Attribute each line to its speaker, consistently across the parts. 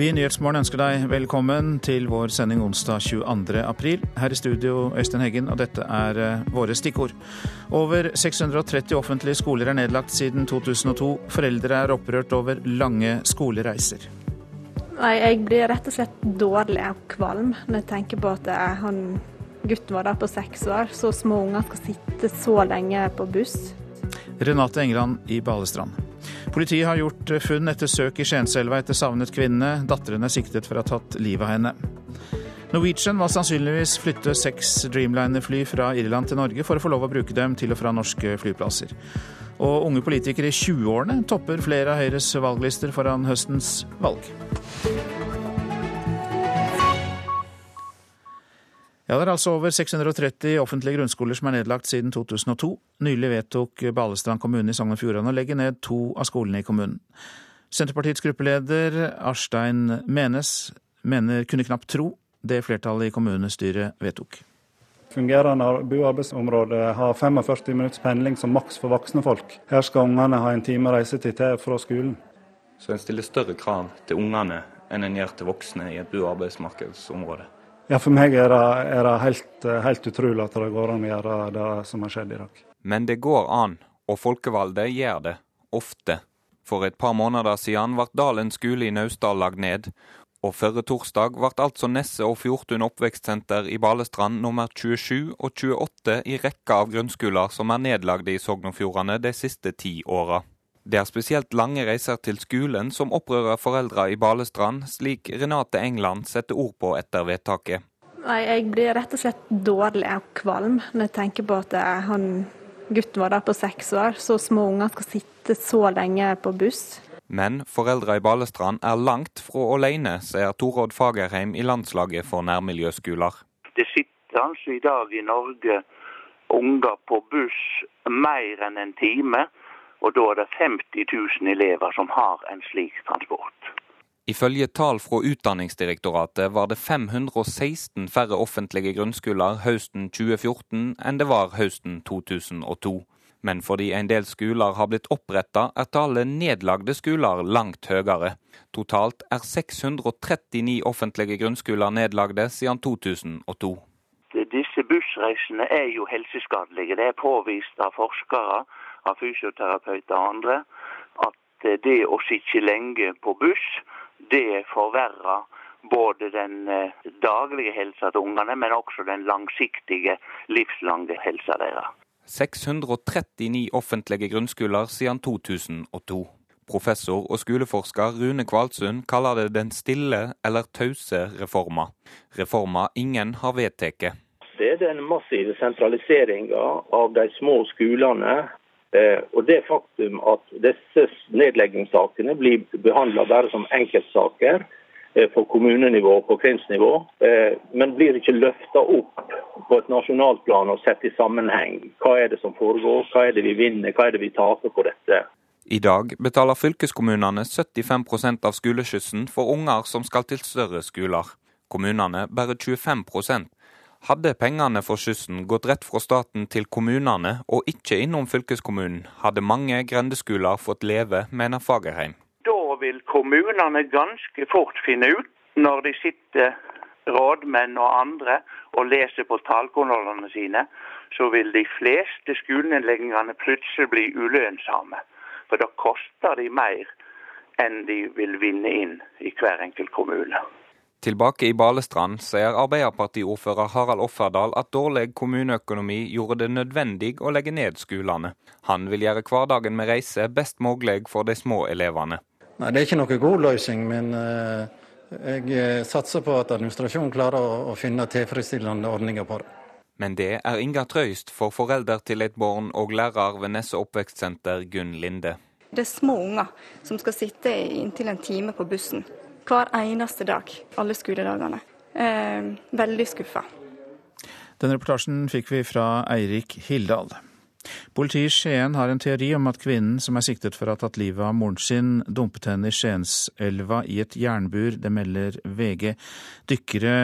Speaker 1: Vi i Nyhetsmorgen ønsker deg velkommen til vår sending onsdag 22. april. Her i studio Øystein Heggen, og dette er eh, våre stikkord. Over 630 offentlige skoler er nedlagt siden 2002. Foreldre er opprørt over lange skolereiser.
Speaker 2: Nei, Jeg blir rett og slett dårlig og kvalm når jeg tenker på at han gutten der på seks år. Så små unger skal sitte så lenge på buss.
Speaker 1: Renate Engeland i Balestrand. Politiet har gjort funn etter søk i Skienselva etter savnet kvinne. Datteren er siktet for å ha tatt livet av henne. Norwegian må sannsynligvis flytte seks Dreamliner-fly fra Irland til Norge for å få lov å bruke dem til og fra norske flyplasser. Og unge politikere i 20-årene topper flere av Høyres valglister foran høstens valg. Ja, Det er altså over 630 offentlige grunnskoler som er nedlagt siden 2002. Nylig vedtok Balestrand kommune i Sogn og Fjordane å legge ned to av skolene i kommunen. Senterpartiets gruppeleder Arstein Menes mener kunne knapt tro det flertallet i kommunestyret vedtok.
Speaker 3: Fungerende bo- og arbeidsområde har 45 minutts pendling som maks for voksne folk. Her skal ungene ha en time reisetid til fra skolen.
Speaker 4: Så en stiller større krav til ungene enn en gjør til voksne i et bo- og arbeidsmarkedsområde.
Speaker 3: Ja, For meg er det, er det helt, helt, utrolig at det går an å gjøre det som har skjedd i dag.
Speaker 4: Men det går an, og folkevalgte gjør det. Ofte. For et par måneder siden ble Dalen skole i Naustdal lagt ned. Og forrige torsdag ble altså Nesse og Fjortun oppvekstsenter i Balestrand nummer 27 og 28 i rekka av grunnskoler som er nedlagde i Sogn og Fjordane de siste ti åra. Det er spesielt lange reiser til skolen som opprører foreldre i Balestrand, slik Renate England setter ord på etter vedtaket.
Speaker 2: Nei, Jeg blir rett og slett dårlig og kvalm når jeg tenker på at han gutten var der på seks år. Så små unger skal sitte så lenge på buss.
Speaker 4: Men foreldre i Balestrand er langt fra alene, sier Torodd Fagerheim i Landslaget for nærmiljøskoler.
Speaker 5: Det sitter altså i dag i Norge unger på buss mer enn en time og da er det 50 000 elever som har en slik transport.
Speaker 4: Ifølge tall fra Utdanningsdirektoratet var det 516 færre offentlige grunnskoler høsten 2014 enn det var høsten 2002. Men fordi en del skoler har blitt oppretta, er tallet nedlagde skoler langt høyere. Totalt er 639 offentlige grunnskoler nedlagde siden 2002.
Speaker 5: Bussreisene er jo helseskadelige. Det er påvist av forskere av fysioterapeuter og andre at eh, det å sitte lenge på buss, det forverrer både den eh, daglige helsa til ungene, men også den langsiktige, livslange helsa deres.
Speaker 4: 639 offentlige grunnskoler siden 2002. Professor og skoleforsker Rune Kvalsund kaller det den stille eller tause reforma. Reforma ingen har vedtatt.
Speaker 6: Er den massive sentraliseringa av de små skolene Eh, og det faktum at disse nedleggingssakene blir behandla bare som enkeltsaker eh, på kommunenivå og på kvinnsnivå, eh, men blir ikke løfta opp på et nasjonalt plan og sett i sammenheng. Hva er det som foregår, hva er det vi vinner, hva er det vi taper på dette?
Speaker 4: I dag betaler fylkeskommunene 75% av skoleskyssen for unger som skal til større skoler. Kommunene bare 25 hadde pengene for skyssen gått rett fra staten til kommunene og ikke innom fylkeskommunen, hadde mange grendeskoler fått leve, mener Fagerheim.
Speaker 5: Da vil kommunene ganske fort finne ut, når de sitter rådmenn og andre og leser på tallkontrollene sine, så vil de fleste skolenedleggingene plutselig bli ulønnsomme. For da koster de mer enn de vil vinne inn i hver enkelt kommune.
Speaker 4: Tilbake i Balestrand sier Arbeiderpartiordfører Harald Offerdal at dårlig kommuneøkonomi gjorde det nødvendig å legge ned skolene. Han vil gjøre hverdagen med reise best mulig for de små elevene.
Speaker 7: Nei, Det er ikke noe god løsning, men uh, jeg eh, satser på at administrasjonen klarer å, å finne tilfredsstillende ordninger på det.
Speaker 4: Men det er inga trøyst for forelder til et barn og lærer ved Nesse oppvekstsenter, Gunn Linde.
Speaker 8: Det er små unger som skal sitte inntil en time på bussen hver eneste dag, alle skoledagene. Eh, veldig skuffa.
Speaker 1: Den reportasjen fikk vi fra Eirik Hildal. Politiet i Skien har en teori om at kvinnen som er siktet for å ha tatt livet av moren sin, dumpet henne i Skienselva i et jernbur. Det melder VG. Dykkere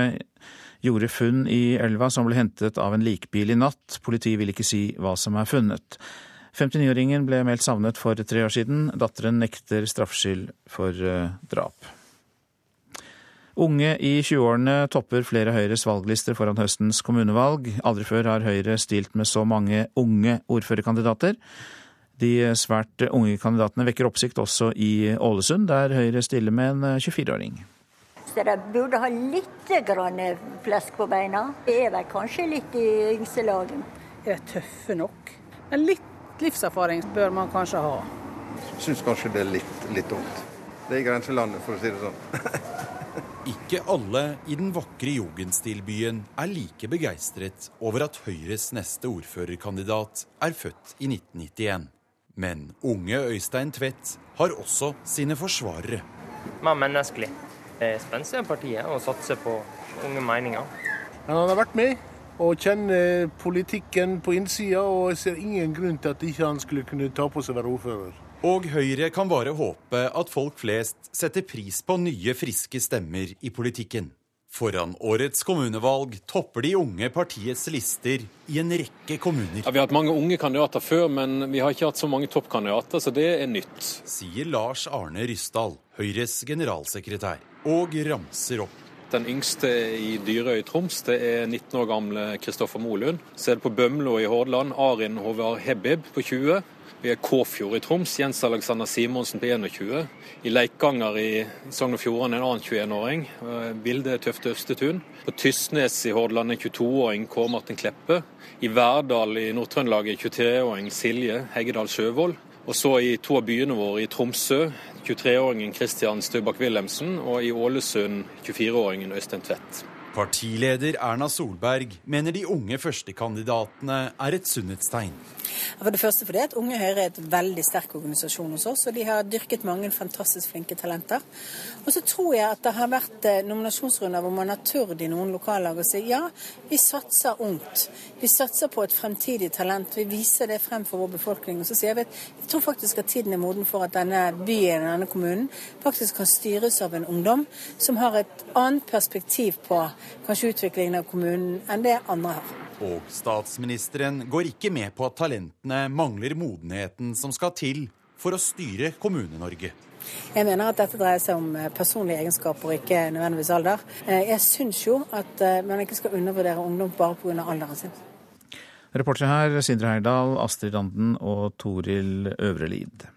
Speaker 1: gjorde funn i elva som ble hentet av en likbil i natt. Politiet vil ikke si hva som er funnet. 59-åringen ble meldt savnet for tre år siden. Datteren nekter straffskyld for uh, drap. Unge i 20-årene topper flere Høyres valglister foran høstens kommunevalg. Aldri før har Høyre stilt med så mange unge ordførerkandidater. De svært unge kandidatene vekker oppsikt også i Ålesund, der Høyre stiller med en 24-åring.
Speaker 9: De burde ha litt flesk på beina. Det er vel kanskje litt i yngste laget.
Speaker 10: Er tøffe nok. Men litt livserfaring bør man kanskje ha.
Speaker 11: Syns kanskje det er litt, litt ungt. Det er i grenselandet, for å si det sånn.
Speaker 12: Ikke alle i den vakre jugendstilbyen er like begeistret over at Høyres neste ordførerkandidat er født i 1991. Men unge Øystein Tvedt har også sine forsvarere.
Speaker 13: Mer menneskelig. Spenstig av partiet å satse på unge meninger.
Speaker 14: Han har vært med og kjenner politikken på innsida, og jeg ser ingen grunn til at ikke han skulle kunne ta på seg å være ordfører.
Speaker 12: Og Høyre kan bare håpe at folk flest setter pris på nye, friske stemmer i politikken. Foran årets kommunevalg topper de unge partiets lister i en rekke kommuner.
Speaker 15: Ja, vi har hatt mange unge kandidater før, men vi har ikke hatt så mange toppkandidater, så det er nytt.
Speaker 12: Sier Lars Arne Ryssdal, Høyres generalsekretær, og ramser opp.
Speaker 15: Den yngste i Dyrøy i Troms det er 19 år gamle Kristoffer Molund. Så er det på Bømlo i Hordaland Arin Håvard Hebib på 20. Vi er Kåfjord i Troms, Jens Alexander Simonsen på 21. I Leikanger i Sogn og Fjordane en annen 21-åring, eh, Vilde Tøfte Østetun. På Tysnes i Hordaland en 22-åring, Kåre Martin Kleppe. I Verdal i Nord-Trøndelag 23-åring Silje Heggedal Sjøvold. Og så i to av byene våre, i Tromsø, 23-åringen Christian Støbakk Wilhelmsen, og i Ålesund 24-åringen Øystein Tvedt.
Speaker 12: Partileder Erna Solberg mener de unge førstekandidatene er et sunnhetstegn.
Speaker 16: For det første fordi at Unge Høyre er et veldig sterk organisasjon hos oss, og de har dyrket mange fantastisk flinke talenter. Og så tror jeg at det har vært eh, nominasjonsrunder hvor man har turt i noen lokallag å si ja, vi satser ungt. Vi satser på et fremtidig talent. Vi viser det frem for vår befolkning. Og så sier jeg at jeg tror faktisk at tiden er moden for at denne byen, denne kommunen, faktisk kan styres av en ungdom som har et annet perspektiv på kanskje utviklingen av kommunen enn det andre har.
Speaker 12: Og statsministeren går ikke med på at talentene mangler modenheten som skal til for å styre Kommune-Norge.
Speaker 16: Jeg mener at dette dreier seg om eh, personlige egenskaper, ikke nødvendigvis alder. Eh, jeg syns jo at eh, man ikke skal undervurdere ungdom bare pga. alderen sin.
Speaker 1: Reportere her Sindre Heyerdahl, Astrid Randen og Toril Øvrelid.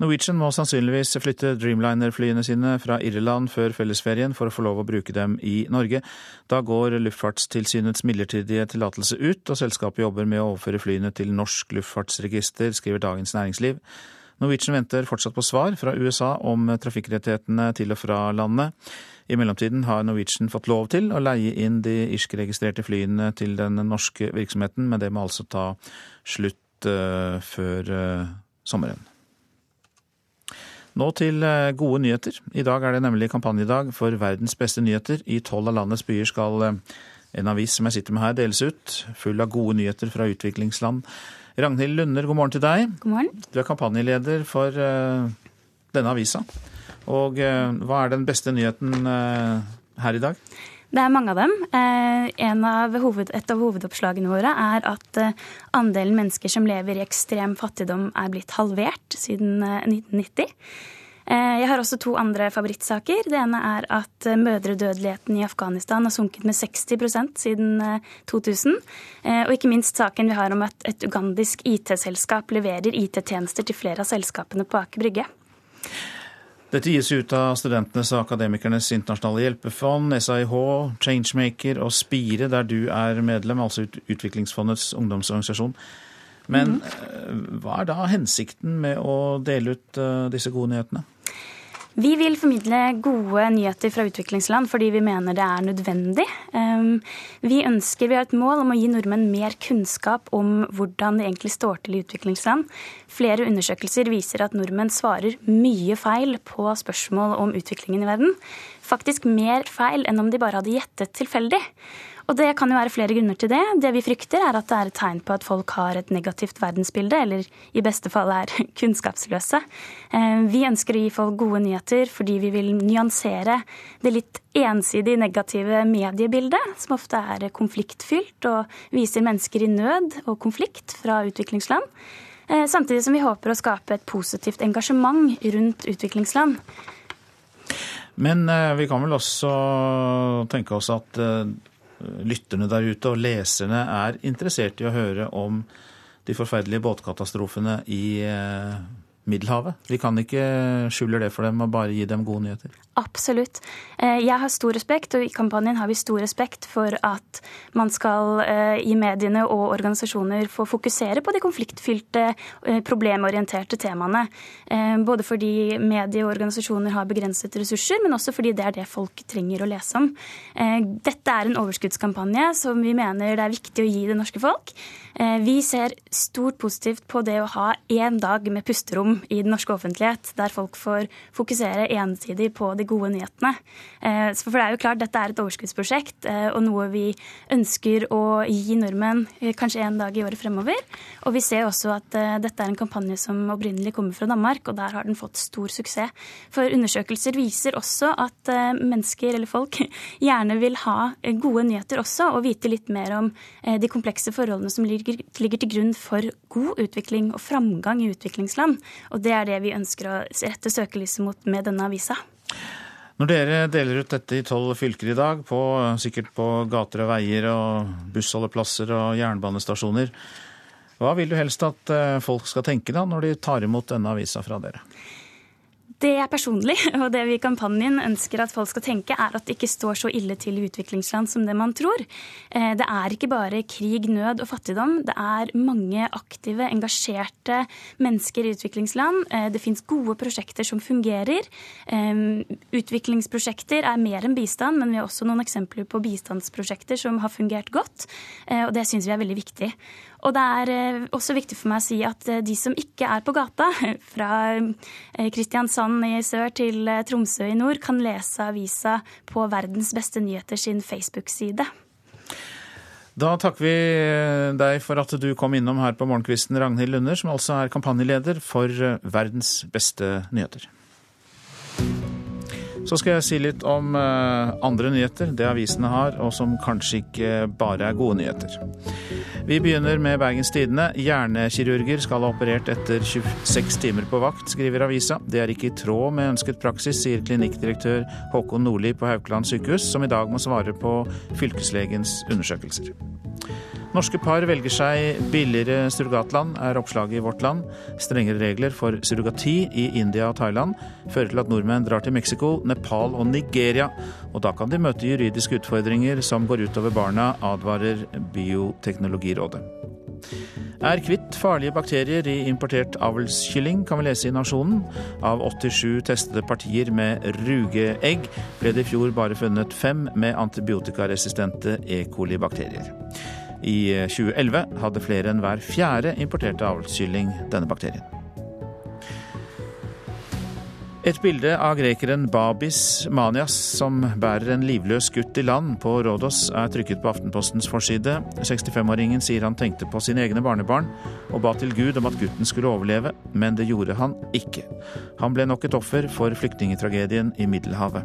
Speaker 1: Norwegian må sannsynligvis flytte Dreamliner-flyene sine fra Irland før fellesferien for å få lov å bruke dem i Norge. Da går Luftfartstilsynets midlertidige tillatelse ut, og selskapet jobber med å overføre flyene til Norsk luftfartsregister, skriver Dagens Næringsliv. Norwegian venter fortsatt på svar fra USA om trafikkrettighetene til og fra landet. I mellomtiden har Norwegian fått lov til å leie inn de irsk-registrerte flyene til den norske virksomheten, men det må altså ta slutt uh, før uh, sommeren. Nå til eh, gode nyheter. I dag er det nemlig kampanjedag for verdens beste nyheter. I tolv av landets byer skal eh, en avis som jeg sitter med her, deles ut. Full av gode nyheter fra utviklingsland. Ragnhild Lunder, god morgen til deg.
Speaker 17: God morgen.
Speaker 1: Du er kampanjeleder for uh, denne avisa. Og hva er den beste nyheten her i dag?
Speaker 17: Det er mange av dem. Eh, av hoved, et av hovedoppslagene våre er at eh, andelen mennesker som lever i ekstrem fattigdom er blitt halvert siden 1990. Eh, jeg har også to andre favorittsaker. Det ene er at mødredødeligheten i Afghanistan har sunket med 60% siden 2000. Og ikke minst saken vi har om at et ugandisk IT-selskap leverer IT-tjenester til flere av selskapene på Aker Brygge.
Speaker 1: Dette gis ut av Studentenes og Akademikernes internasjonale hjelpefond, SIH, Changemaker og Spire, der du er medlem, altså Utviklingsfondets ungdomsorganisasjon. Men mm. hva er da hensikten med å dele ut eh, disse gode nyhetene?
Speaker 17: Vi vil formidle gode nyheter fra utviklingsland fordi vi mener det er nødvendig. Ehm, vi ønsker, vi har et mål om å gi nordmenn mer kunnskap om hvordan det egentlig står til i utviklingsland. Flere undersøkelser viser at nordmenn svarer mye feil på spørsmål om utviklingen i verden. Faktisk mer feil enn om de bare hadde gjettet tilfeldig. Og det kan jo være flere grunner til det. Det vi frykter, er at det er et tegn på at folk har et negativt verdensbilde, eller i beste fall er kunnskapsløse. Eh, vi ønsker å gi folk gode nyheter fordi vi vil nyansere det litt ensidig negative mediebildet, som ofte er konfliktfylt og viser mennesker i nød og konflikt fra utviklingsland. Eh, samtidig som vi håper å skape et positivt engasjement rundt utviklingsland.
Speaker 1: Men eh, vi kan vel også tenke oss at lytterne der ute og leserne er interessert i å høre om de forferdelige båtkatastrofene i eh, Middelhavet. Vi kan ikke skjule det for dem og bare gi dem gode nyheter.
Speaker 17: Absolutt. Eh, jeg har stor respekt, og i kampanjen har vi stor respekt for at man skal eh, i mediene og organisasjoner få fokusere på de konfliktfylte, eh, problemorienterte temaene. Både fordi medie og organisasjoner har begrenset ressurser, men også fordi det er det folk trenger å lese om. Dette er en overskuddskampanje som vi mener det er viktig å gi det norske folk. Vi ser stort positivt på det å ha én dag med pusterom i den norske offentlighet, der folk får fokusere ensidig på de gode nyhetene. Eh, for det er jo klart, dette er et overskuddsprosjekt eh, og noe vi ønsker å gi nordmenn eh, kanskje en dag i året fremover. Og vi ser også at dette er en kampanje som opprinnelig kommer fra Danmark, og der har den fått stor suksess. For undersøkelser viser også at mennesker eller folk gjerne vil ha gode nyheter også, og vite litt mer om de komplekse forholdene som ligger, ligger til grunn for god utvikling og framgang i utviklingsland. Og det er det vi ønsker å rette søkelyset mot med denne avisa.
Speaker 1: Når dere deler ut dette i tolv fylker i dag, på, sikkert på gater og veier og bussholdeplasser og jernbanestasjoner, hva vil du helst at eh, folk skal tenke da, når de tar imot denne avisa fra dere?
Speaker 17: Det jeg personlig, og det vi i kampanjen ønsker at folk skal tenke, er at det ikke står så ille til i utviklingsland som det man tror. Eh, det er ikke bare krig, nød og fattigdom. Det er mange aktive, engasjerte mennesker i utviklingsland. Eh, det fins gode prosjekter som fungerer. Eh, utviklingsprosjekter er mer enn bistand, men vi har også noen eksempler på bistandsprosjekter som har fungert godt. Og det syns vi er veldig viktig. Og det er eh, også viktig for meg å si at eh, de som ikke er på gata, fra eh, Kristiansand i sør til Tromsø i nord, kan lese avisa på Verdens beste nyheter sin Facebook-side.
Speaker 1: Da takker vi deg for at du kom innom her på Morgenkvisten, Ragnhild Lunder, som altså er kampanjeleder for Verdens beste nyheter. Så skal jeg si litt om andre nyheter, det avisene har, og som kanskje ikke bare er gode nyheter. Vi begynner med Bergens Tidende. Hjernekirurger skal ha operert etter 26 timer på vakt, skriver avisa. Det er ikke i tråd med ønsket praksis, sier klinikkdirektør Håkon Nordli på Haukeland sykehus, som i dag må svare på fylkeslegens undersøkelser. Norske par velger seg billigere surrogatland, er oppslaget i Vårt Land. Strengere regler for surrogati i India og Thailand fører til at nordmenn drar til Mexico, Nepal og Nigeria. Og da kan de møte juridiske utfordringer som går utover barna, advarer Bioteknologirådet. Er kvitt farlige bakterier i importert avlskylling, kan vi lese i Nasjonen. Av 87 testede partier med rugeegg ble det i fjor bare funnet fem med antibiotikaresistente E. coli-bakterier. I 2011 hadde flere enn hver fjerde importerte avlskylling denne bakterien. Et bilde av grekeren Babis Manias som bærer en livløs gutt i land på Rådos, er trykket på Aftenpostens forside. 65-åringen sier han tenkte på sine egne barnebarn og ba til Gud om at gutten skulle overleve, men det gjorde han ikke. Han ble nok et offer for flyktningtragedien i Middelhavet.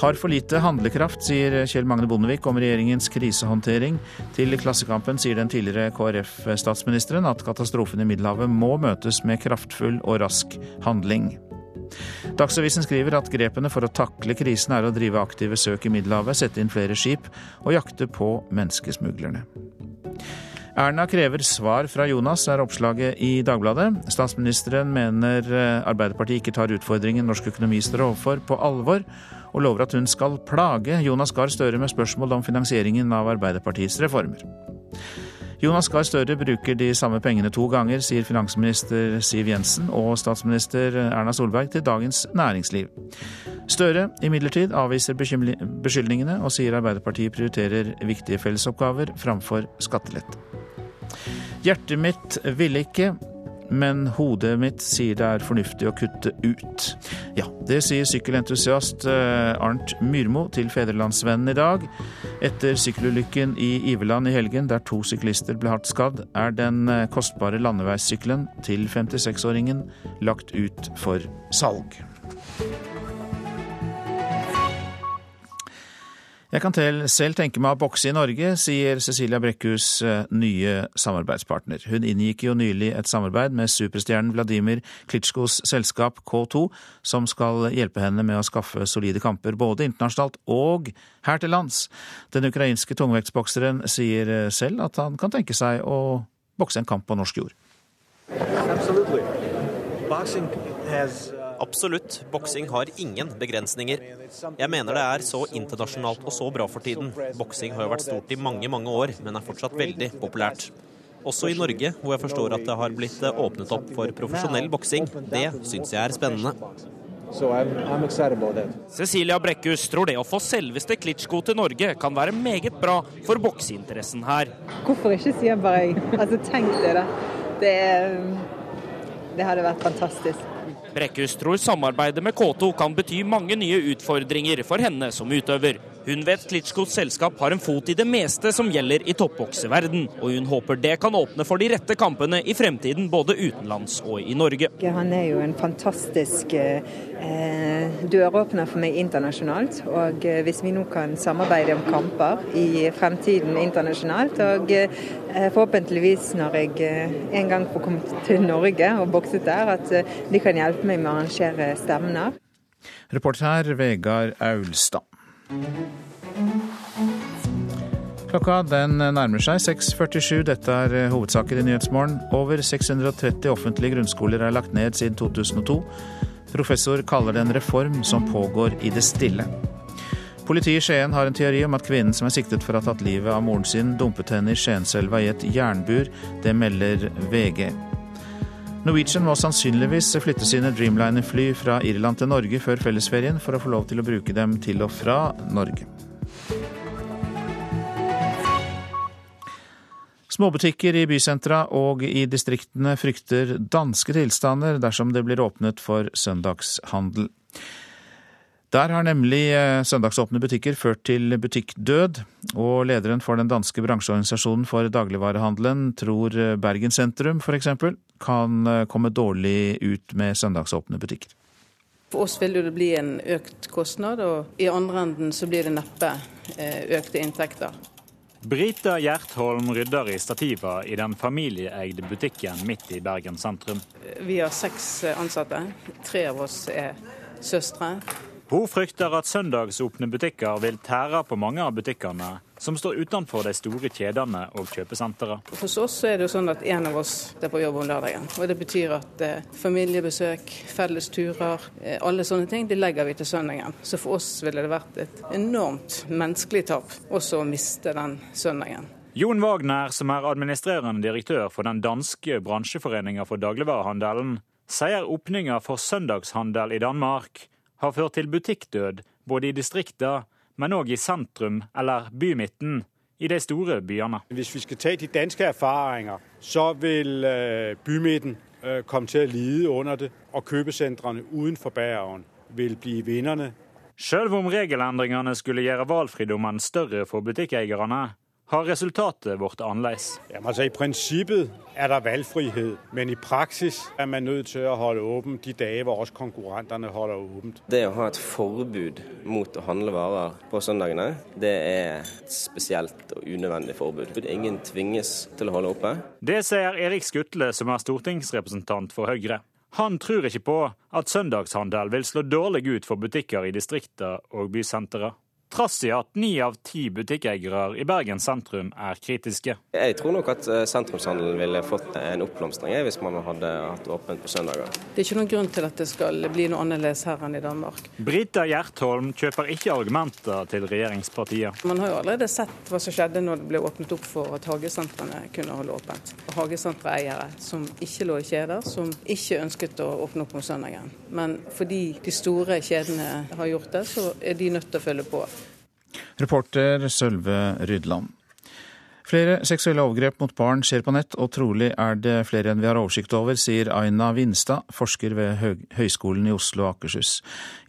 Speaker 1: Har for lite handlekraft, sier Kjell Magne Bondevik om regjeringens krisehåndtering. Til Klassekampen sier den tidligere KrF-statsministeren at katastrofen i Middelhavet må møtes med kraftfull og rask handling. Dagsavisen skriver at grepene for å takle krisen er å drive aktive søk i Middelhavet, sette inn flere skip og jakte på menneskesmuglerne. Erna krever svar fra Jonas, er oppslaget i Dagbladet. Statsministeren mener Arbeiderpartiet ikke tar utfordringen norsk økonomi står overfor, på alvor, og lover at hun skal plage Jonas Gahr Støre med spørsmål om finansieringen av Arbeiderpartiets reformer. Jonas Gahr Støre bruker de samme pengene to ganger, sier finansminister Siv Jensen og statsminister Erna Solberg til Dagens Næringsliv. Støre imidlertid avviser beskyldningene og sier Arbeiderpartiet prioriterer viktige fellesoppgaver framfor skattelette. Hjertet mitt ville ikke, men hodet mitt sier det er fornuftig å kutte ut. Ja, det sier sykkelentusiast eh, Arnt Myrmo til Fedrelandsvennen i dag. Etter sykkelulykken i Iveland i helgen, der to syklister ble hardt skadd, er den eh, kostbare landeveissykkelen til 56-åringen lagt ut for salg. Jeg kan selv tenke meg å bokse i Norge, sier Cecilia Brekkhus eh, nye samarbeidspartner. Hun inngikk jo nylig et samarbeid med superstjernen Vladimir Klitsjkos selskap K2, som skal hjelpe henne med å skaffe solide kamper både internasjonalt og her til lands. Den ukrainske tungvektsbokseren sier eh, selv at han kan tenke seg å bokse en kamp på norsk jord.
Speaker 18: Absolutely. Boxing has Absolutt, boksing har ingen begrensninger. Jeg mener det er så internasjonalt og så bra for tiden. Boksing har jo vært stort i mange, mange år, men er fortsatt veldig populært. Også i Norge, hvor jeg forstår at det har blitt åpnet opp for profesjonell boksing. Det syns jeg er spennende.
Speaker 19: So I'm, I'm Cecilia Brekkhus tror det å få selveste Klitsjko til Norge kan være meget bra for bokseinteressen her.
Speaker 20: Hvorfor ikke, sier jeg bare. Altså, tenk det, da. Det, det hadde vært fantastisk.
Speaker 19: Brekkhus tror samarbeidet med K2 kan bety mange nye utfordringer for henne som utøver. Hun vet Klitsjkos selskap har en fot i det meste som gjelder i toppbokseverden, og hun håper det kan åpne for de rette kampene i fremtiden, både utenlands og i Norge.
Speaker 20: Han er jo en fantastisk eh, døråpner for meg internasjonalt. Og eh, hvis vi nå kan samarbeide om kamper i fremtiden internasjonalt, og eh, forhåpentligvis når jeg eh, en gang får komme til Norge og bokset der, at eh, de kan hjelpe meg med å arrangere stevner.
Speaker 1: Reporter her, Vegard Aulstad. Klokka den nærmer seg 6.47. Dette er eh, hovedsaker i Nyhetsmorgen. Over 630 offentlige grunnskoler er lagt ned siden 2002. Professor kaller det en reform som pågår i det stille. Politiet i Skien har en teori om at kvinnen som er siktet for å ha tatt livet av moren sin, dumpet henne i Skienselva i et jernbur. Det melder VG. Norwegian må sannsynligvis flytte sine Dreamliner-fly fra Irland til Norge før fellesferien for å få lov til å bruke dem til og fra Norge. Småbutikker i bysentra og i distriktene frykter danske tilstander dersom det blir åpnet for søndagshandel. Der har nemlig eh, søndagsåpne butikker ført til butikkdød, og lederen for den danske bransjeorganisasjonen for dagligvarehandelen tror eh, Bergen sentrum f.eks. kan eh, komme dårlig ut med søndagsåpne butikker.
Speaker 10: For oss vil det bli en økt kostnad, og i andre enden så blir det neppe økte inntekter.
Speaker 21: Brita Gjertholm rydder i stativer i den familieeide butikken midt i Bergen sentrum.
Speaker 10: Vi har seks ansatte. Tre av oss er søstre.
Speaker 21: Hun frykter at søndagsåpne butikker vil tære på mange av butikkene som står utenfor de store kjedene og kjøpesentrene.
Speaker 10: Hos oss er det jo sånn at en av oss er på jobb om lørdagen. og Det betyr at eh, familiebesøk, fellesturer, eh, alle sånne ting, det legger vi til søndagen. Så for oss ville det vært et enormt menneskelig tap også å miste den søndagen.
Speaker 21: Jon Wagner, som er administrerende direktør for den danske bransjeforeninga for dagligvarehandelen, sier åpninga for søndagshandel i Danmark har ført til butikkdød både i distriktene, men òg i sentrum eller bymidten i de store byene.
Speaker 22: Hvis vi skal ta de danske erfaringer, så vil øh, bymidten øh, komme til å lide under det, og kjøpesentrene utenfor Bergen vil bli vinnerne.
Speaker 21: Selv om regelendringene skulle gjøre valgfridommen større for butikkeierne, har resultatet blitt annerledes.
Speaker 22: Ja, altså, I prinsippet er det valgfrihet, men i praksis er man nødt til å holde åpent de dager hvor også konkurrentene holder åpent.
Speaker 23: Det å ha et forbud mot å handle varer på søndagene, det er et spesielt og unødvendig forbud. Ingen tvinges til å holde oppe.
Speaker 21: Det sier Erik Skutle, som er stortingsrepresentant for Høyre. Han tror ikke på at søndagshandel vil slå dårlig ut for butikker i distrikter og bysentre trass i at ni av ti butikkeiere i Bergen sentrum er kritiske.
Speaker 23: Jeg tror nok at eh, sentrumshandelen ville fått en oppblomstring hvis man hadde hatt åpent på søndager.
Speaker 10: Det er ikke noen grunn til at det skal bli noe annerledes her enn i Danmark.
Speaker 21: Brita Gjertholm kjøper ikke argumenter til regjeringspartiet.
Speaker 10: Man har jo allerede sett hva som skjedde når det ble åpnet opp for at hagesentrene kunne holde åpent. Hagesentereiere som ikke lå i kjeder, som ikke ønsket å åpne opp om søndagen. Men fordi de store kjedene har gjort det, så er de nødt til å følge på.
Speaker 1: Reporter Sølve Rydland. Flere seksuelle overgrep mot barn skjer på nett, og trolig er det flere enn vi har oversikt over, sier Aina Vinstad, forsker ved Høgskolen i Oslo og Akershus.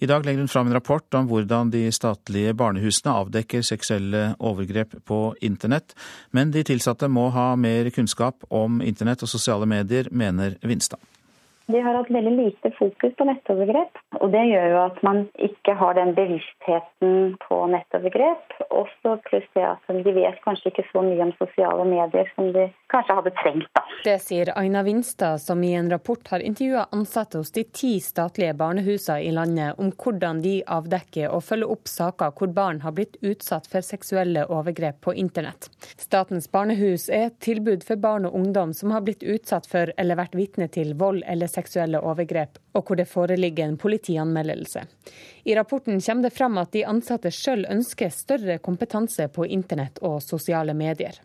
Speaker 1: I dag legger hun fram en rapport om hvordan de statlige barnehusene avdekker seksuelle overgrep på internett, men de tilsatte må ha mer kunnskap om internett og sosiale medier, mener Vinstad.
Speaker 24: De har hatt veldig lite fokus på nettovergrep. Og det gjør jo at man ikke har den bevisstheten på nettovergrep. Også pluss det at de vet kanskje ikke så mye om sosiale medier som de kanskje hadde trengt. da.
Speaker 25: Det sier Aina Vinstad, som i en rapport har intervjua ansatte hos de ti statlige barnehusene i landet om hvordan de avdekker og følger opp saker hvor barn har blitt utsatt for seksuelle overgrep på internett. Statens barnehus er et tilbud for barn og ungdom som har blitt utsatt for eller vært vitne til vold eller seksuelle overgrep, og hvor det foreligger en politianmeldelse. I rapporten kommer det fram at de ansatte sjøl ønsker større kompetanse på internett og sosiale medier.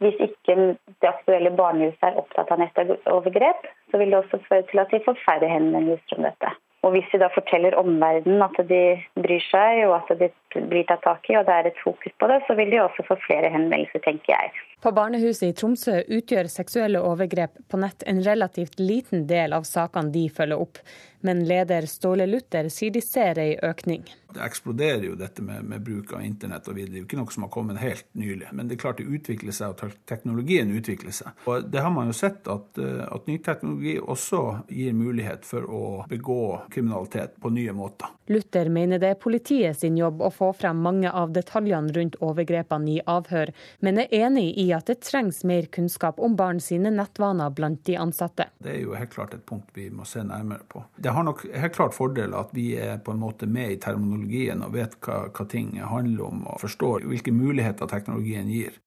Speaker 24: Hvis ikke det aktuelle barnehuset er opptatt av nettovergrep, så vil det også føre til at de får færre henvendelser om dette. Og hvis de da forteller omverdenen at de bryr seg og at det blir tatt tak i og det er et fokus på det, så vil de også få flere henvendelser, tenker jeg.
Speaker 25: På barnehuset i Tromsø utgjør seksuelle overgrep på nett en relativt liten del av sakene de følger opp, men leder Ståle Luther sier de ser ei økning.
Speaker 26: Det eksploderer jo dette med, med, bruk av internett og videre. Det er jo ikke noe som har kommet helt nylig. Men det er klart det utvikler seg, og teknologien utvikler seg. Og det har man jo sett at, eh, at ny teknologi også gir mulighet for å begå kriminalitet på nye måter.
Speaker 25: Luther mener det er politiet sin jobb å få frem mange av detaljene rundt overgrepene i avhør, men er enig i at det trengs mer kunnskap om barn sine nettvaner blant de ansatte.
Speaker 26: Det er jo helt klart et punkt vi må se nærmere på. Det har nok helt klart fordel at vi er på en måte med i terminologien og vet hva, hva ting handler om, og forstår hvilke muligheter teknologien gir.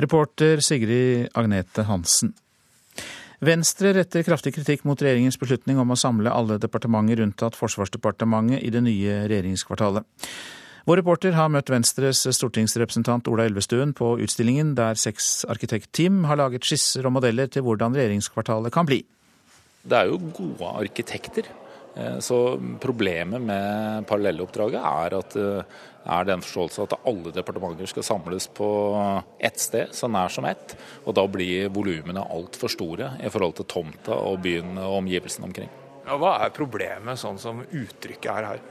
Speaker 1: Reporter Sigrid Agnete Hansen. Venstre retter kraftig kritikk mot regjeringens beslutning om å samle alle departementer unntatt Forsvarsdepartementet i det nye regjeringskvartalet. Vår reporter har møtt Venstres stortingsrepresentant Ola Elvestuen på utstillingen der seks arkitektteam har laget skisser og modeller til hvordan regjeringskvartalet kan bli.
Speaker 27: Det er jo gode arkitekter Eh, så problemet med parallelloppdraget er at eh, er den forståelse at alle departementer skal samles på ett sted, så nær som ett. Og da blir volumene altfor store i forhold til tomta og byen og omgivelsene omkring.
Speaker 28: Ja, hva er problemet sånn som uttrykket er her?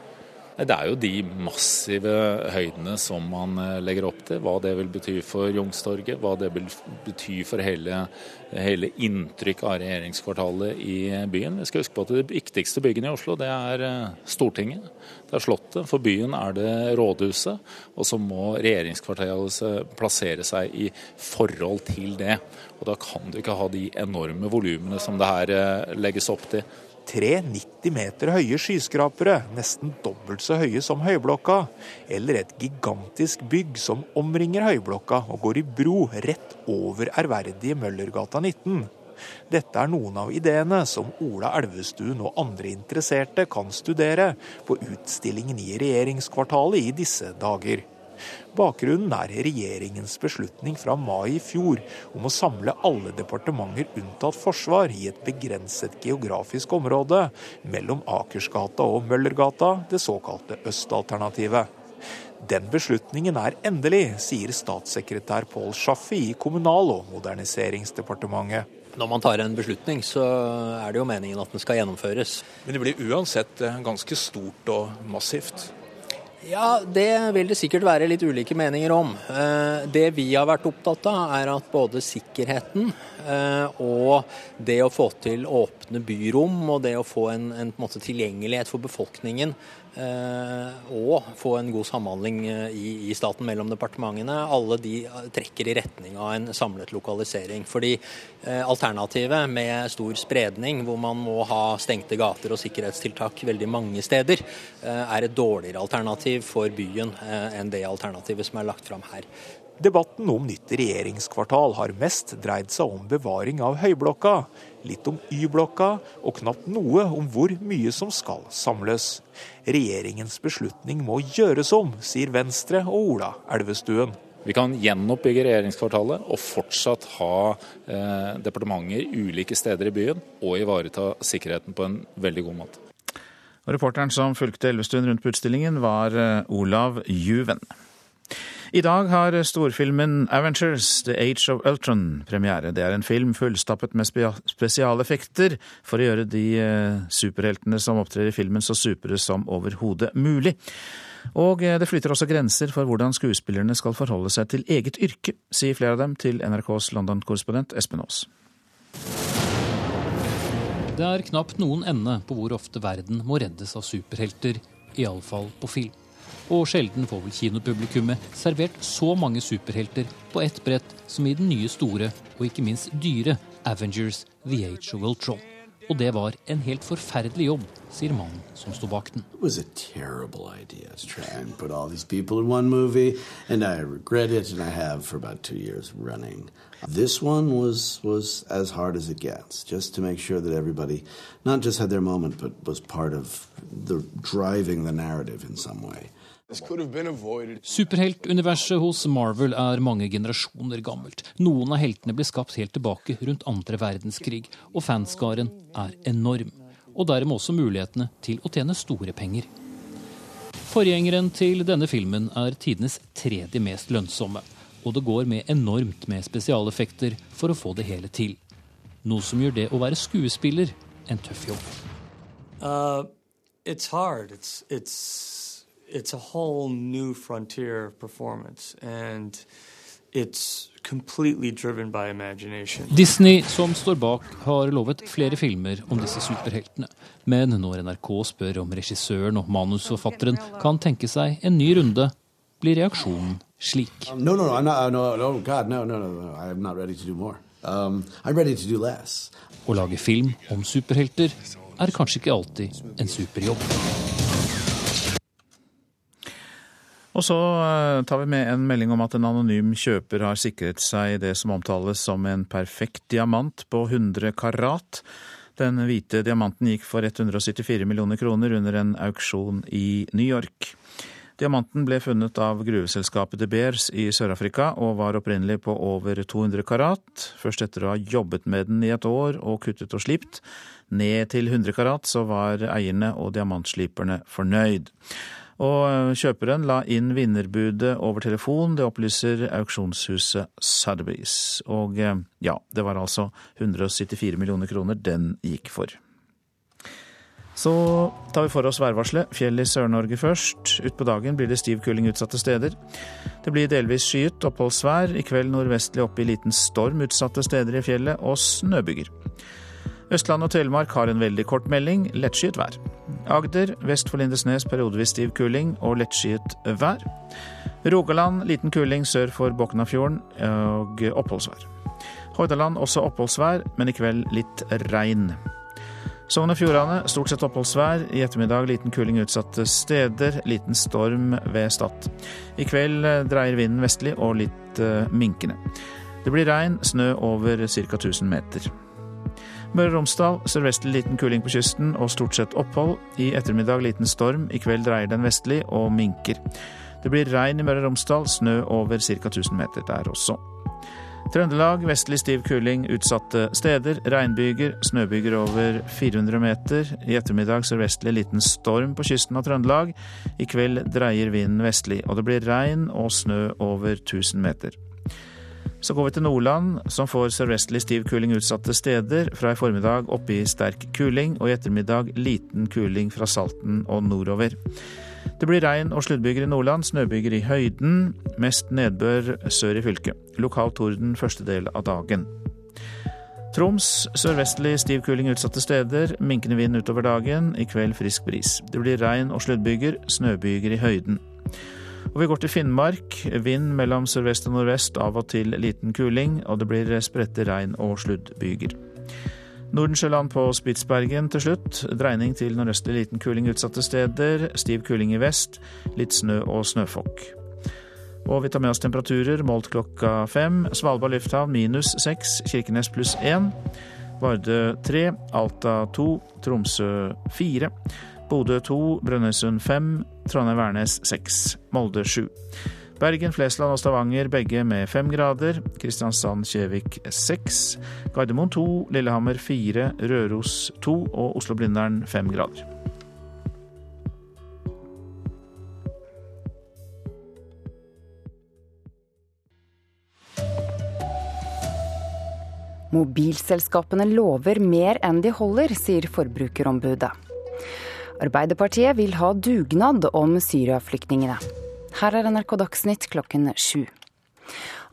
Speaker 27: Det er jo de massive høydene som man eh, legger opp til. Hva det vil bety for Youngstorget, hva det vil bety for hele, hele inntrykket av regjeringskvartalet i byen. Vi skal huske på at De viktigste byggene i Oslo det er eh, Stortinget, det er Slottet. For byen er det Rådhuset. Og så må regjeringskvartalet plassere seg i forhold til det. Og Da kan du ikke ha de enorme volumene som det her eh, legges opp til
Speaker 29: tre 90 meter høye skyskrapere, nesten dobbelt så høye som Høyblokka, eller et gigantisk bygg som omringer Høyblokka og går i bro rett over ærverdige Møllergata 19. Dette er noen av ideene som Ola Elvestuen og andre interesserte kan studere på utstillingen i regjeringskvartalet i disse dager. Bakgrunnen er regjeringens beslutning fra mai i fjor om å samle alle departementer unntatt forsvar i et begrenset geografisk område mellom Akersgata og Møllergata, det såkalte østalternativet. Den beslutningen er endelig, sier statssekretær Pål Schaffi i Kommunal- og moderniseringsdepartementet.
Speaker 30: Når man tar en beslutning, så er det jo meningen at den skal gjennomføres.
Speaker 28: Men det blir uansett eh, ganske stort og massivt?
Speaker 30: Ja, det vil det sikkert være litt ulike meninger om. Eh, det vi har vært opptatt av, er at både sikkerheten eh, og det å få til åpne byrom og det å få en, en, en tilgjengelighet for befolkningen og få en god samhandling eh, i, i, staten mellom departementene. Alle de eh, trekker i retning av en samlet lokalisering. Fordi alternativet med stor spredning, hvor man må ha stengte gater og sikkerhetstiltak veldig mange steder, er et dårligere alternativ for byen enn det alternativet som er lagt fram her.
Speaker 29: Debatten om nytt regjeringskvartal har mest dreid seg om bevaring av Høyblokka, litt om Y-blokka og knapt noe om hvor mye som skal samles. Regjeringens beslutning må gjøres om, sier Venstre og Ola Elvestuen.
Speaker 27: Vi kan gjenoppbygge regjeringskvartalet og fortsatt ha eh, departementer ulike steder i byen, og ivareta sikkerheten på en veldig god måte.
Speaker 1: Og reporteren som fulgte Elvestuen rundt på utstillingen, var eh, Olav Juven. I dag har storfilmen Avengers The Age of Ultron premiere. Det er en film fullstappet med spesialeffekter for å gjøre de eh, superheltene som opptrer i filmen så supre som overhodet mulig. Og eh, det flytter også grenser for hvordan skuespillerne skal forholde seg til eget yrke, sier flere av dem til NRKs London-korrespondent Espen Aas.
Speaker 31: Det er knapt noen ende på hvor ofte verden må reddes av superhelter, iallfall på film. Og sjelden får vel kinopublikummet servert så mange superhelter på ett brett som i den nye store, og ikke minst dyre, Avengers The Age of Ultron. Og det var en helt forferdelig jobb, sier mannen som sto bak den.
Speaker 32: This one was was as hard as it gets, just to make sure that everybody not just had their moment, but was part of the driving the narrative in some way.
Speaker 31: Superheltuniverset hos Marvel er mange generasjoner gammelt. Noen av heltene ble skapt helt tilbake rundt andre verdenskrig, og fanskaren er enorm. Og dermed også mulighetene til å tjene store penger. Forgjengeren til denne filmen er tidenes tredje mest lønnsomme. Og det går med enormt med spesialeffekter for å få det hele til. Noe som gjør det å være skuespiller en tøff jobb.
Speaker 33: Uh, it's hard. It's, it's it's a whole new frontier performance, and it's completely driven by imagination.
Speaker 31: Disney, som står bak, har lovet flere filmer om disse superheltene. Men når NRK spør om regissøren og manusforfatteren kan tenke seg en ny runde, blir reaksjonen slik.
Speaker 32: No, no, no, I'm not, no, no, God, no, no, no, I'm not ready to do more. Um, I'm ready to do less.
Speaker 31: Å lage film om superhelter er kanskje ikke alltid en superjobb.
Speaker 1: Og så eh, tar vi med en melding om at en anonym kjøper har sikret seg det som omtales som en perfekt diamant på 100 karat. Den hvite diamanten gikk for 174 millioner kroner under en auksjon i New York. Diamanten ble funnet av gruveselskapet De Beers i Sør-Afrika og var opprinnelig på over 200 karat. Først etter å ha jobbet med den i et år og kuttet og slipt ned til 100 karat, så var eierne og diamantsliperne fornøyd. Og eh, kjøperen la inn vinnerbudet over telefon, det opplyser auksjonshuset Sotheby's. Og eh, ja, det var altså 174 millioner kroner den gikk for. Så tar vi for oss værvarselet. Fjell i Sør-Norge først. Utpå dagen blir det stiv kuling utsatte steder. Det blir delvis skyet oppholdsvær. I kveld nordvestlig opp i liten storm utsatte steder i fjellet, og snøbyger. Østland og Telemark har en veldig kort melding, lettskyet vær. Agder vest for Lindesnes periodevis stiv kuling og lettskyet vær. Rogaland liten kuling sør for Boknafjorden og oppholdsvær. Hordaland også oppholdsvær, men i kveld litt regn. Sogn og Fjordane stort sett oppholdsvær. I ettermiddag liten kuling utsatte steder. Liten storm ved Stad. I kveld dreier vinden vestlig og litt uh, minkende. Det blir regn, snø over ca. 1000 meter. Møre og Romsdal sørvestlig liten kuling på kysten og stort sett opphold. I ettermiddag liten storm, i kveld dreier den vestlig og minker. Det blir regn i Møre og Romsdal, snø over ca. 1000 meter der også. Trøndelag vestlig stiv kuling utsatte steder. Regnbyger, snøbyger over 400 meter. I ettermiddag sørvestlig liten storm på kysten av Trøndelag. I kveld dreier vinden vestlig, og det blir regn og snø over 1000 meter. Så går vi til Nordland, som får sørvestlig stiv kuling utsatte steder. Fra i formiddag oppe i sterk kuling, og i ettermiddag liten kuling fra Salten og nordover. Det blir regn og sluddbyger i Nordland, snøbyger i høyden. Mest nedbør sør i fylket. Lokal torden første del av dagen. Troms sørvestlig stiv kuling utsatte steder. Minkende vind utover dagen. I kveld frisk bris. Det blir regn og sluddbyger, snøbyger i høyden. Og vi går til Finnmark. Vind mellom sørvest og nordvest, av og til liten kuling, og det blir spredte regn- og sluddbyger. Nordensjøland på Spitsbergen til slutt. Dreining til nordøstlig liten kuling utsatte steder. Stiv kuling i vest. Litt snø og snøfokk. Og vi tar med oss temperaturer målt klokka fem. Svalbard lufthavn minus seks. Kirkenes pluss én. Vardø tre. Alta to. Tromsø fire. Bodø to. Brønnøysund 5, Trondheim-Værnes 6, Molde 7. Bergen, Flesland og Stavanger begge med fem grader. Kristiansand-Kjevik 6. Gardermoen 2, Lillehammer 4, Røros 2 og Oslo-Blindern 5 grader.
Speaker 34: Mobilselskapene lover mer enn de holder, sier Forbrukerombudet. Arbeiderpartiet vil ha dugnad om Syria-flyktningene. Her er NRK Dagsnytt klokken sju.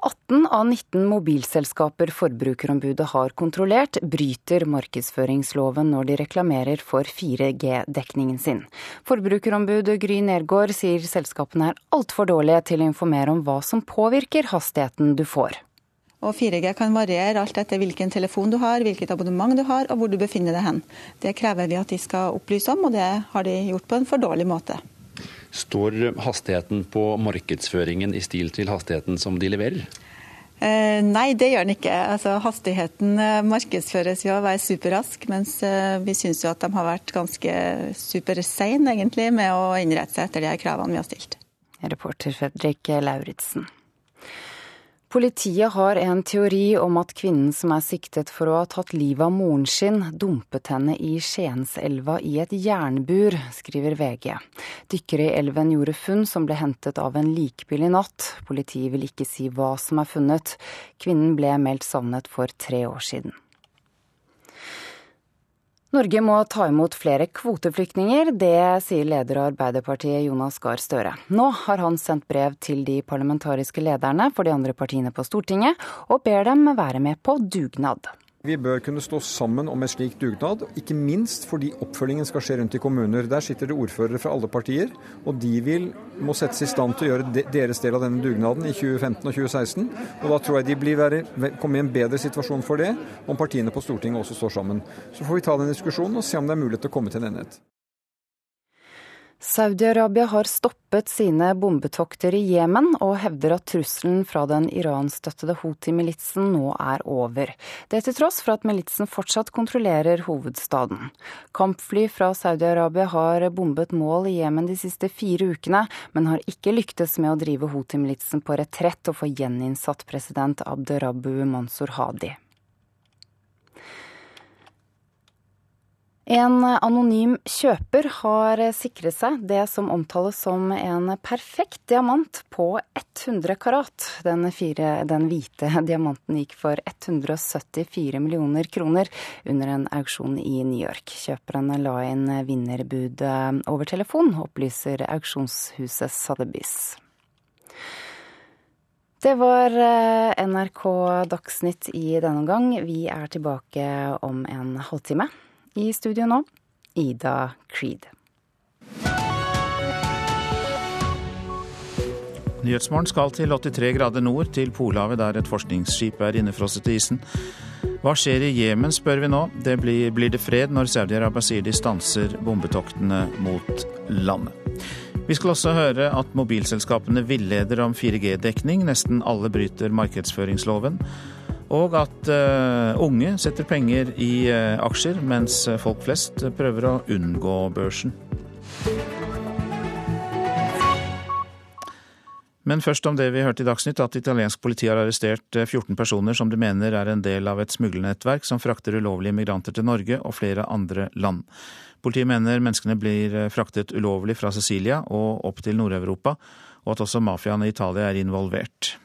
Speaker 35: 18 av 19 mobilselskaper Forbrukerombudet har kontrollert, bryter markedsføringsloven når de reklamerer for 4G-dekningen sin. Forbrukerombudet Gry Nergård sier selskapene er altfor dårlige til å informere om hva som påvirker hastigheten du får.
Speaker 36: Og 4G kan variere alt etter hvilken telefon du har, hvilket abonnement du har og hvor du befinner deg hen. Det krever vi at de skal opplyse om, og det har de gjort på en for dårlig måte.
Speaker 37: Står hastigheten på markedsføringen i stil til hastigheten som de leverer?
Speaker 36: Eh, nei, det gjør den ikke. Altså, hastigheten eh, markedsføres jo å være superrask, mens eh, vi syns jo at de har vært ganske superseine egentlig med å innrette seg etter de her kravene vi har stilt.
Speaker 35: Reporter Fredrik Lauritzen. Politiet har en teori om at kvinnen som er siktet for å ha tatt livet av moren sin, dumpet henne i Skienselva i et jernbur, skriver VG. Dykkere i elven gjorde funn som ble hentet av en likbil i natt. Politiet vil ikke si hva som er funnet. Kvinnen ble meldt savnet for tre år siden. Norge må ta imot flere kvoteflyktninger, det sier leder av Arbeiderpartiet Jonas Gahr Støre. Nå har han sendt brev til de parlamentariske lederne for de andre partiene på Stortinget, og ber dem være med på dugnad.
Speaker 38: Vi bør kunne stå sammen om en slik dugnad, ikke minst fordi oppfølgingen skal skje rundt i kommuner. Der sitter det ordførere fra alle partier, og de vil, må settes i stand til å gjøre deres del av denne dugnaden i 2015 og 2016. Og da tror jeg de blir kommer i en bedre situasjon for det, om partiene på Stortinget også står sammen. Så får vi ta den diskusjonen og se om det er mulighet til å komme til en enighet.
Speaker 35: Saudi-Arabia har stoppet sine bombetokter i Jemen, og hevder at trusselen fra den Iran-støttede Houthi-militsen nå er over. Det til tross for at militsen fortsatt kontrollerer hovedstaden. Kampfly fra Saudi-Arabia har bombet mål i Jemen de siste fire ukene, men har ikke lyktes med å drive Houthi-militsen på retrett og få gjeninnsatt president Abderabu Mansour Hadi. En anonym kjøper har sikret seg det som omtales som en perfekt diamant på 100 karat. Den, fire, den, hvite diamanten gikk for 174 millioner kroner under en auksjon i New York. Kjøperen la inn vinnerbudet over telefon, opplyser auksjonshuset Sotheby's. Det var NRK Dagsnytt i denne omgang. Vi er tilbake om en halvtime. I studio nå, Ida Creed.
Speaker 1: Nyhetsmorgen skal til 83 grader nord, til Polhavet, der et forskningsskip er innefrosset i isen. Hva skjer i Jemen, spør vi nå. Det blir, blir det fred når Saudi-Arabia sier de stanser bombetoktene mot landet. Vi skal også høre at mobilselskapene villeder om 4G-dekning. Nesten alle bryter markedsføringsloven. Og at uh, unge setter penger i uh, aksjer, mens folk flest prøver å unngå børsen. Men først om det vi hørte i Dagsnytt, at italiensk politi har arrestert 14 personer som de mener er en del av et smuglernettverk som frakter ulovlige migranter til Norge og flere andre land. Politiet mener menneskene blir fraktet ulovlig fra Sicilia og opp til Nord-Europa, og at også mafiaen i Italia er involvert.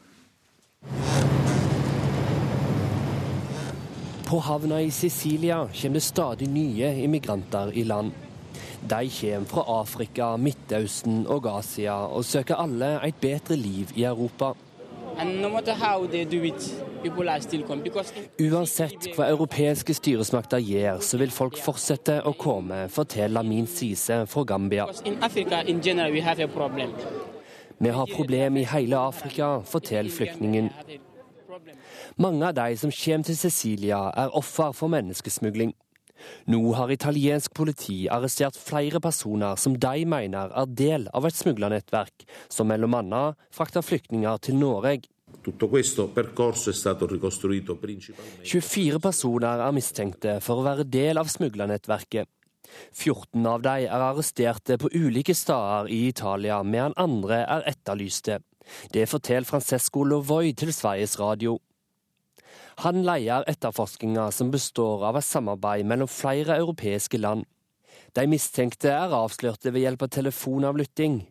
Speaker 39: På havna i Sicilia kommer det stadig nye immigranter i land. De kommer fra Afrika, Midtøsten og Asia og søker alle et bedre liv i Europa. Uansett hva europeiske styresmakter gjør, så vil folk fortsette å komme, forteller Min Sise fra Gambia. Vi har problem i hele Afrika, forteller flyktningen. Mange av de som kommer til Cecilia, er offer for menneskesmugling. Nå har italiensk politi arrestert flere personer som de mener er del av et smuglernettverk, som bl.a. frakter flyktninger til Norge. 24 personer er mistenkte for å være del av smuglernettverket. 14 av de er arresterte på ulike steder i Italia, medan andre er etterlyste. Det forteller Francesco Lovoi til Sveriges Radio. Han leier etterforskninga som består av et samarbeid mellom flere europeiske land. De mistenkte er avslørte ved hjelp av telefonavlytting.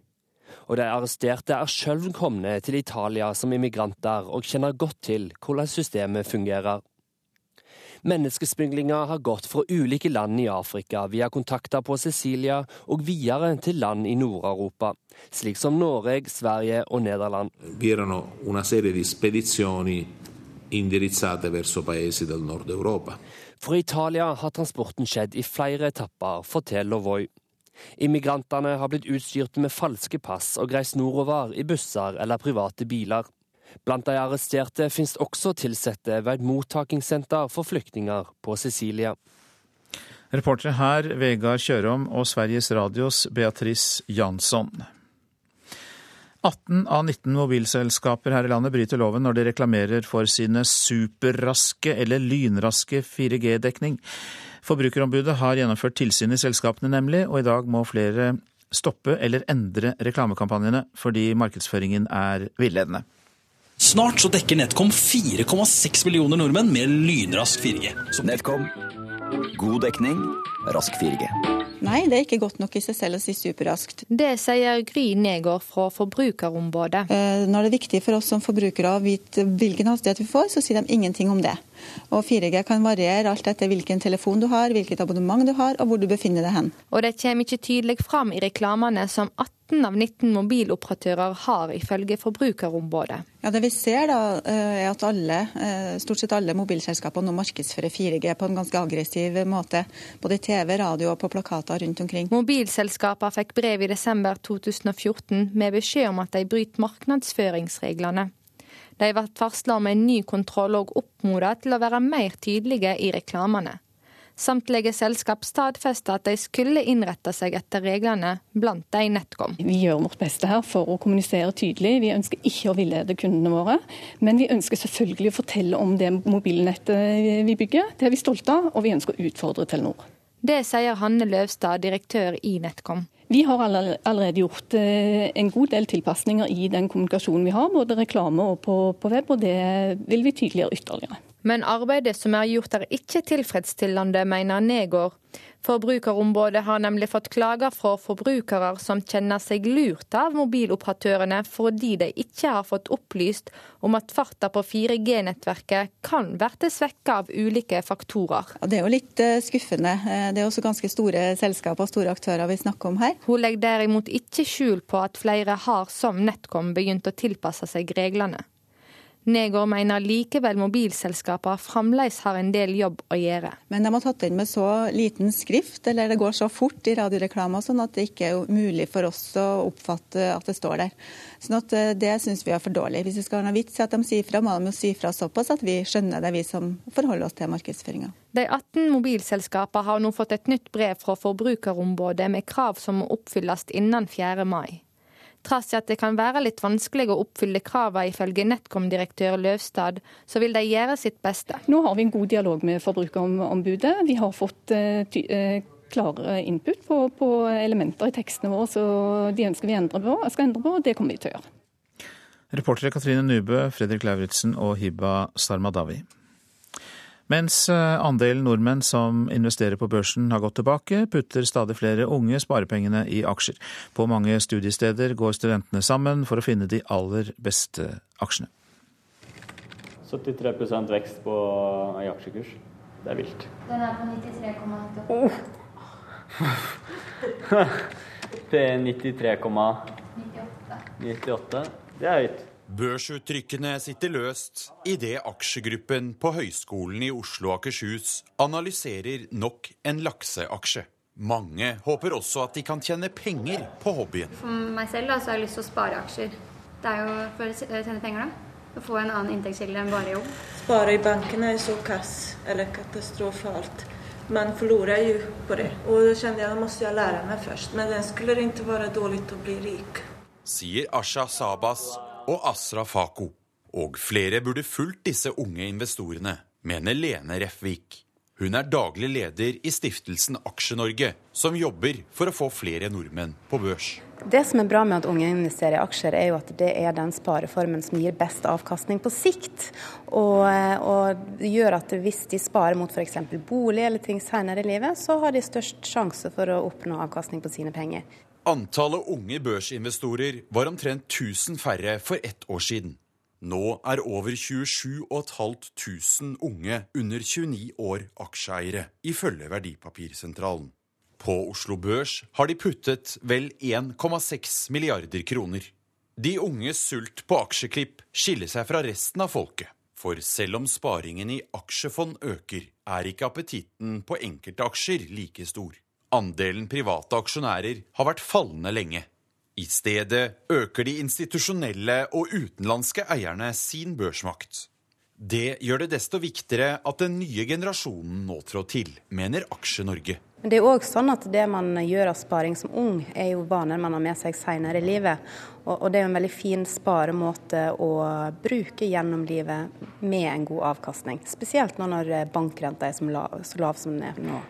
Speaker 39: Og de arresterte er sjøl kommet til Italia som immigranter og kjenner godt til hvordan systemet fungerer. Menneskesmuglinga har gått fra ulike land i Afrika via kontakter på Sicilia og videre til land i Nord-Europa, slik som Norge, Sverige og Nederland.
Speaker 40: Vi erano una serie di spedizioni indirizzate verso paesi del nord Europa.
Speaker 39: Fra Italia har transporten skjedd i flere etapper, forteller Voi. Immigrantene har blitt utstyrt med falske pass og reist nordover i busser eller private biler. Blant de arresterte finnes også ansatte ved et mottakingssenter for flyktninger på Sicilia.
Speaker 1: Reportere her Vegard Kjørom og Sveriges Radios Beatrice Jansson. 18 av 19 mobilselskaper her i landet bryter loven når de reklamerer for sine superraske eller lynraske 4G-dekning. Forbrukerombudet har gjennomført tilsyn i selskapene, nemlig, og i dag må flere stoppe eller endre reklamekampanjene fordi markedsføringen er villedende.
Speaker 41: Snart så dekker NetCom 4,6 millioner nordmenn med lynrask 4G.
Speaker 42: Så... NetCom god dekning, rask 4G.
Speaker 36: Nei, det er ikke godt nok i seg selv å si superraskt.
Speaker 43: Det sier Gry Negård fra Forbrukerombudet.
Speaker 36: Eh, når det er viktig for oss som forbrukere å vite hvilken hastighet vi får, så sier de ingenting om det. Og 4G kan variere alt etter hvilken telefon du har, hvilket abonnement du har og hvor du befinner deg hen.
Speaker 43: Og det kommer ikke tydelig fram i reklamene som 18 av 19 mobiloperatører har, ifølge Forbrukerombudet.
Speaker 36: Ja, Det vi ser da, er at alle, stort sett alle mobilselskaper nå markedsfører 4G på en ganske aggressiv måte. Både i TV, radio og på plakater rundt omkring.
Speaker 43: Mobilselskapene fikk brev i desember 2014 med beskjed om at de bryter markedsføringsreglene. De ble varsla om en ny kontroll og oppmoda til å være mer tydelige i reklamene. Samtlige selskap stadfester at de skulle innrette seg etter reglene, blant de NetCom.
Speaker 44: Vi gjør vårt beste her for å kommunisere tydelig. Vi ønsker ikke å villede kundene våre. Men vi ønsker selvfølgelig å fortelle om det mobilnettet vi bygger. Det er vi stolte av, og vi ønsker å utfordre Telenor.
Speaker 43: Det sier Hanne Løvstad, direktør i NetCom.
Speaker 44: Vi har allerede gjort en god del tilpasninger i den kommunikasjonen vi har, både reklame og på, på web, og det vil vi tydeliggjøre ytterligere.
Speaker 43: Men arbeidet som er gjort er ikke tilfredsstillende, mener Negård. Forbrukerombudet har nemlig fått klager fra forbrukere som kjenner seg lurt av mobiloperatørene fordi de ikke har fått opplyst om at farta på 4G-nettverket kan bli svekka av ulike faktorer.
Speaker 36: Det er jo litt skuffende. Det er også ganske store selskaper og store aktører vi snakker om her.
Speaker 43: Hun legger derimot ikke skjul på at flere har som NetCom begynt å tilpasse seg reglene. Negård mener likevel mobilselskaper fremdeles har en del jobb å gjøre.
Speaker 36: Men de har tatt inn med så liten skrift, eller det går så fort i radioreklama sånn at det ikke er mulig for oss å oppfatte at det står der. Sånn at Det syns vi er for dårlig. Hvis vi skal ha noe vits i at de sier fra, må de jo si fra såpass at vi skjønner det, vi som forholder oss til markedsføringa.
Speaker 43: De 18 mobilselskapene har nå fått et nytt brev fra Forbrukerombudet med krav som må oppfylles innen 4. mai. Trass i at det kan være litt vanskelig å oppfylle kravene ifølge NetCom-direktør Løvstad, så vil de gjøre sitt beste.
Speaker 44: Nå har vi en god dialog med Forbrukerombudet. Vi har fått uh, klare input på, på, elementer i tekstene våre så de ønsker vi endre på, skal endre på, og det kommer vi til å gjøre.
Speaker 1: Reportere Katrine Nubø, Fredrik Lauritzen og Hiba Sarmadawi. Mens andelen nordmenn som investerer på børsen har gått tilbake, putter stadig flere unge sparepengene i aksjer. På mange studiesteder går studentene sammen for å finne de aller beste aksjene.
Speaker 45: 73% vekst på i aksjekurs. Det er vilt.
Speaker 46: Den er på 93,8.
Speaker 45: Oh. Det er 93,98. Det er høyt.
Speaker 47: Børsuttrykkene sitter løst idet aksjegruppen på Høgskolen i Oslo og Akershus analyserer nok en lakseaksje. Mange håper også at de kan tjene penger på hobbyen.
Speaker 46: For meg selv da, så har jeg lyst til å spare aksjer. Det er jo for å tjene penger, da. Å få en annen inntektskilde enn bare jobb.
Speaker 48: Spare i bankene er så kass, eller katastrofalt. Man forlorer jo på det. Og da kjente jeg at måtte jeg lære meg først. Men det skulle ikke være dårlig å bli rik.
Speaker 47: Sier Asha Sabas og Asra Fako. Og flere burde fulgt disse unge investorene, mener Lene Refvik. Hun er daglig leder i stiftelsen Aksje-Norge, som jobber for å få flere nordmenn på børs.
Speaker 49: Det som er bra med at unge investerer i aksjer, er jo at det er den spareformen som gir best avkastning på sikt. Og, og gjør at hvis de sparer mot f.eks. bolig eller ting senere i livet, så har de størst sjanse for å oppnå avkastning på sine penger.
Speaker 47: Antallet unge børsinvestorer var omtrent 1000 færre for ett år siden. Nå er over 27 500 unge under 29 år aksjeeiere, ifølge Verdipapirsentralen. På Oslo Børs har de puttet vel 1,6 milliarder kroner. De unges sult på aksjeklipp skiller seg fra resten av folket. For selv om sparingen i aksjefond øker, er ikke appetitten på enkelte aksjer like stor. Andelen private aksjonærer har vært fallende lenge. I stedet øker de institusjonelle og utenlandske eierne sin børsmakt. Det gjør det desto viktigere at den nye generasjonen nå trår til, mener Aksje-Norge.
Speaker 49: Det er òg sånn at det man gjør av sparing som ung, er jo vaner man har med seg senere i livet. Og, det er jo en veldig fin sparemåte å bruke gjennom livet med en god avkastning. Spesielt nå når bankrenta er så lav som den er nå.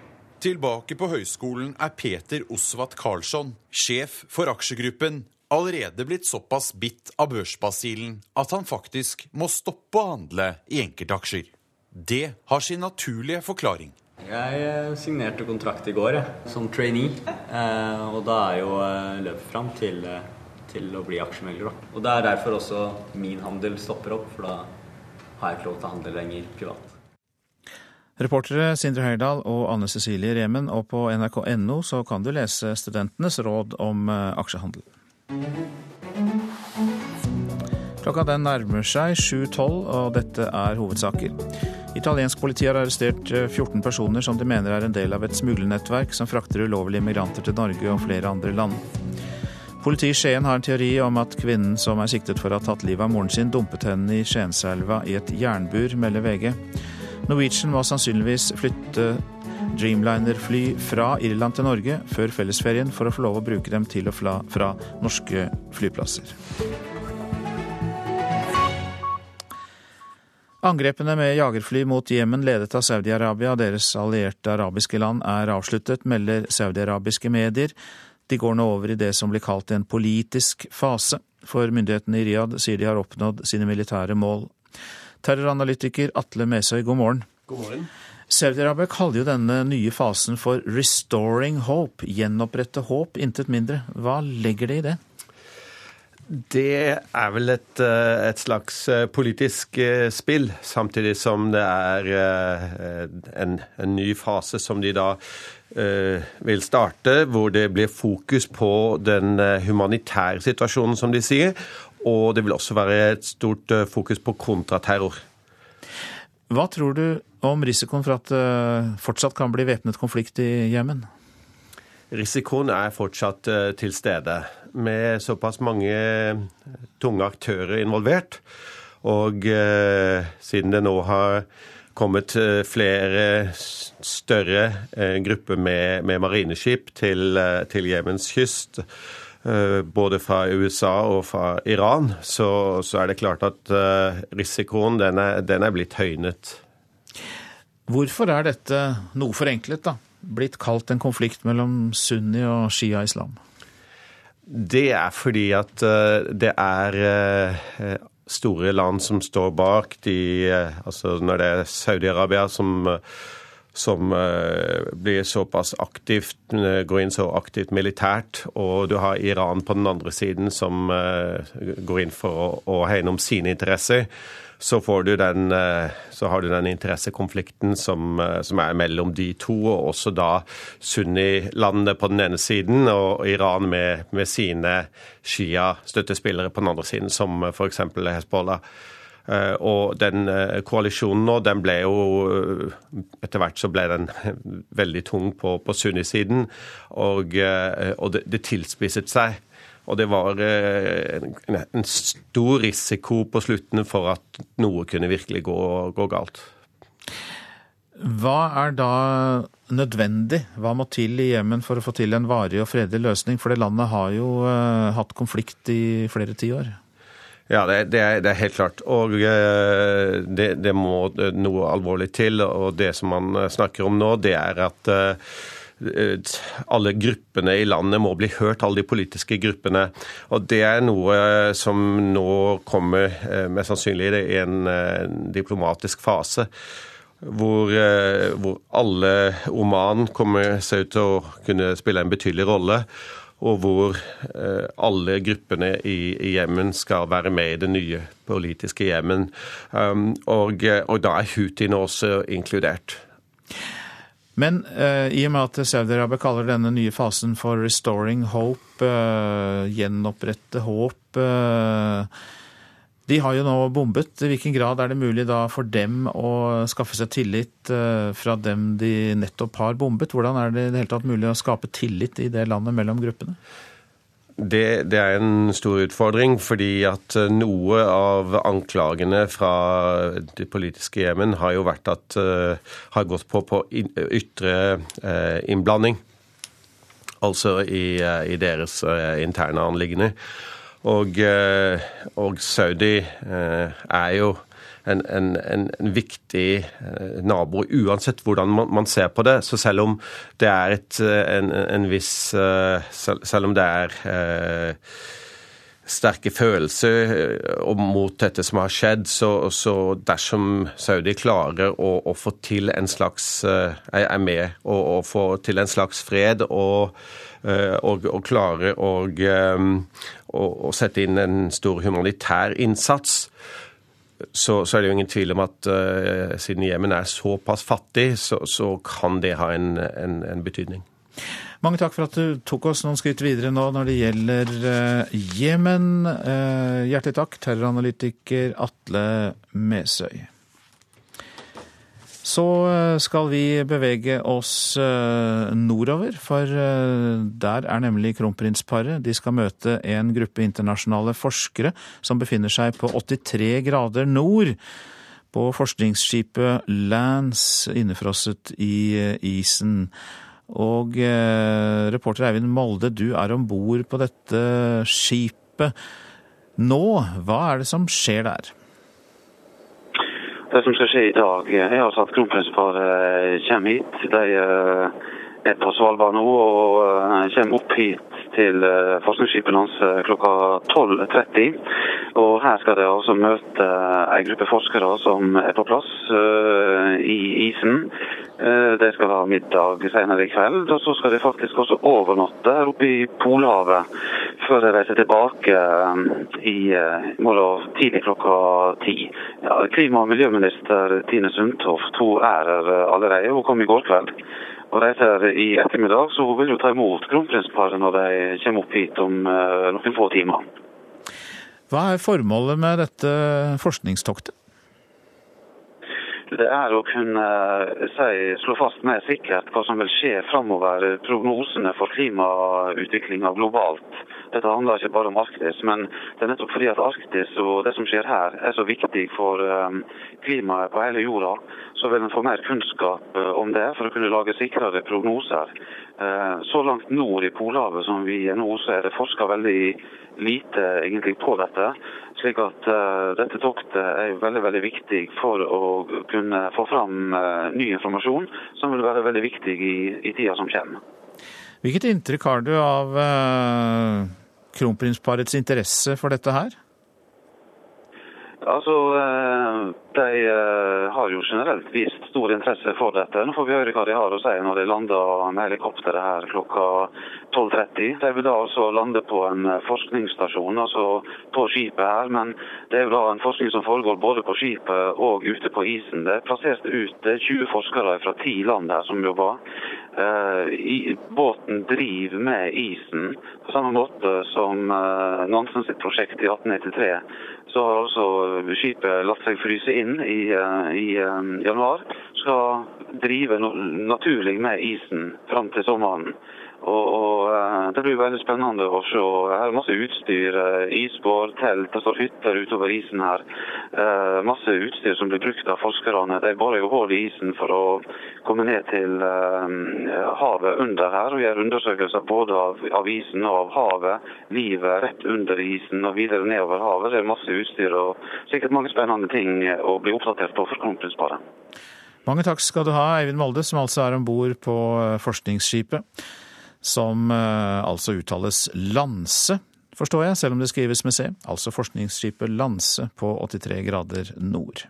Speaker 47: Tilbake på høyskolen er Peter Osvat Karlsson, sjef for aksjegruppen, allerede blitt såpass bitt av børsbasilen at han faktisk må stoppe å handle i enkeltaksjer. Det har sin naturlige forklaring.
Speaker 45: Jeg eh, signerte kontrakt i går jeg, som trainee. Eh, og da er jo eh, løpet fram til, til, å bli aksjemegler. Og det er derfor også min handel stopper opp, for da har jeg ikke lov til å handle lenger privat.
Speaker 1: Reportere Sindre Høydahl og Anne Cecilie Remen, og på nrk.no så kan du lese studentenes råd om aksjehandel. Klokka den nærmer seg 7.12, og dette er hovedsaker. Italiensk politi har arrestert 14 eh, personer som de mener er en del av et smuglernettverk som frakter ulovlige migranter til Norge og flere andre land. Politiet i Skien har en teori om at kvinnen som er siktet for å ha tatt livet av moren sin, dumpet henne i Skienselva i et jernbur, melder VG. Norwegian må sannsynligvis flytte Dreamliner-fly fra Irland til Norge før fellesferien for å få lov å bruke dem til og fra norske flyplasser. Angrepene med jagerfly mot Jemen ledet av Saudi-Arabia og deres allierte arabiske land er avsluttet, melder saudiarabiske medier. De går nå over i det som blir kalt en politisk fase, for myndighetene i Riyadh sier de har oppnådd sine militære mål. Terroranalytiker Atle Mesøy, god morgen.
Speaker 50: God morgen.
Speaker 1: Saudi-Arabia kaller jo denne nye fasen for 'restoring hope', gjenopprette håp, intet mindre. Hva legger det i det?
Speaker 50: Det er vel et, eh, et, slags eh, politisk eh, spill, samtidig som det er en, en ny fase som de da vil starte, hvor det blir fokus på den humanitære situasjonen, som de sier. Og det vil også være et stort fokus på kontraterror.
Speaker 1: Hva tror du om risikoen for at det fortsatt kan bli væpnet konflikt i Jemen?
Speaker 50: Risikoen er fortsatt til stede med såpass mange tunge aktører involvert. Og eh, siden det nå har kommet eh, flere større eh, grupper med, med marineskip til, eh, til Jemens kyst, eh, både fra USA og fra Iran, så, så er det klart at eh, risikoen den er, den er blitt høynet.
Speaker 1: Hvorfor er dette noe forenklet, da? Blitt kalt en konflikt mellom sunni og shia-islam?
Speaker 50: Det er fordi at eh, det er eh, store land som står bak. De, eh, altså når det er Saudi-Arabia som, som blir såpass aktivt, går inn så aktivt militært, og du har Iran på den andre siden som går inn for å, å hegne om sine interesser så, den, eh, så har du den interessekonflikten som, eh, som, er mellom de to, og også da Sunni-landene på den ene siden og Iran med, med sine Shia-støttespillere på den andre siden, som f.eks. Hezbollah. Eh, og den koalisjonen nå, den ble jo Etter hvert så ble den veldig tung på, på Sunni-siden, og, og det, det tilspisset seg. Og det var eh, en stor risiko på slutten for at noe kunne virkelig gå, gå galt.
Speaker 1: Hva er da nødvendig? Hva må til i Jemen for å få til en varig og fredelig løsning? For det landet har jo hatt konflikt i flere tiår.
Speaker 50: Ja, det, det, er, det, er, helt klart. Og uh, det, det, må noe alvorlig til. Og det som man snakker om nå, det er at alle gruppene i landet må bli hørt, alle de politiske gruppene. Og Det er noe som nå kommer eh, mest sannsynlig i en eh, diplomatisk fase. Hvor, eh, hvor alle Oman kommer seg ut til å kunne spille en betydelig rolle. Og hvor eh, alle gruppene i, Jemen skal være med i det nye politiske Jemen. Um, og, og, da er Houthien også inkludert.
Speaker 1: Men uh, i og med at Saudi-Arabia kaller denne nye fasen for 'restoring hope', uh, gjenopprette håp De har jo nå bombet. I hvilken grad er det mulig da for dem å skaffe seg tillit fra dem de nettopp har bombet? Hvordan er det i det hele tatt mulig å skape tillit i det landet mellom gruppene?
Speaker 50: Det, det, er en stor utfordring, fordi at eh, noe av anklagene fra det politiske Jemen har jo vært at uh, har gått på, på ytre innblanding. Altså i, i deres interne anliggender. Og, og Saudi er jo en, en, en, viktig eh, nabo, uansett hvordan man, man, ser på det. Så selv om det er et, en, en, viss eh, Selv om det er eh, sterke følelser mot dette som har skjedd, så, så dersom Saudi klarer å, å, få til en slags Er med å, å få til en slags fred og og, og klare å, å, sette inn en stor humanitær innsats, så, så, er det jo ingen tvil om at uh, siden Jemen er såpass fattig, så, så kan det ha en, en, en, betydning.
Speaker 1: Mange takk for at du tok oss noen skritt videre nå når det gjelder Jemen. Uh, hjertelig takk, terroranalytiker Atle Mesøy. Så eh, skal vi bevege oss eh, nordover, for eh, der er nemlig kronprinsparet. De skal møte en gruppe internasjonale forskere som befinner seg på 83 grader nord. På forskningsskipet Lance, innefrosset i isen. Og reporter Eivind Molde, du er om bord på dette skipet nå. Hva er det som skjer der?
Speaker 51: Det som skal skje i dag, er altså at kronprinsparet kommer hit. De eh, er på Svalbard nå og eh, kommer opp hit til eh, forskningsskipet hans klokka 12.30. Og Her skal de altså møte en gruppe forskere som er på plass i isen. De skal ha middag senere i kveld, og så skal de faktisk også overnatte her oppe i Polhavet før de reiser tilbake i morgen tidlig klokka ti. Ja, klima- og miljøminister Tine Sundtoft hun er her allerede. Hun kom i går kveld. Og reiser i ettermiddag, så hun vil jo ta imot kronprinsparet når de kommer opp hit om uh, noen få timer.
Speaker 1: Hva er formålet med dette forskningstoktet?
Speaker 51: Det er å kunne si, slå fast mer sikkert hva som vil skje framover. Prognosene for klimautviklinga globalt dette handler ikke bare om Arktis, men det er nettopp fordi at Arktis og det som skjer her er så viktig for um, klimaet på hele jorda, så vil en få mer kunnskap å kunne lage sikrere prognoser. Uh, så langt nord i Polhavet som vi er nå, så er det forska veldig lite egentlig på dette. Slik at uh, dette toktet er veldig veldig viktig for å kunne få fram ny informasjon, som vil være veldig viktig i, i tida som kommer.
Speaker 1: Hvilket inntrykk har du av kronprinsparets interesse for dette her?
Speaker 51: Altså, eh, De eh, har jo generelt vist stor interesse for dette. Nå får vi høre hva de har å si når de lander med helikopteret her klokka 12.30. De vil da altså lande på en eh, forskningsstasjon, altså på skipet her. Men det er jo da en forskning som foregår både på skipet og ute på isen. Det er plassert ut 20 forskere fra ti land her som jobber. Båten driver med isen på samme måte som Nansen sitt prosjekt i 1893 så har altså skipet latt seg fryse inn i, uh, i eh, januar. Skal drive naturlig med isen fram til sommeren. Og, og, eh, Det blir veldig spennende å se. Her er masse utstyr. Eh, isbår, telt, det står hytter utover isen her. Eh, masse utstyr som blir brukt av forskerne. De borer jo hull i isen for å komme ned til havet under her og gjøre undersøkelser både av, av isen og av havet. Livet rett under isen og videre nedover havet. Det er masse utstyr og sikkert mange spennende ting å bli oppdatert på for kronprinsparet.
Speaker 1: Mange takk skal du ha, Eivind Molde, som altså er om bord på forskningsskipet som eh, altså uttales Lanse, forstår jeg, selv om det skrives med C. Altså forskningsskipet Lanse på 83 grader nord.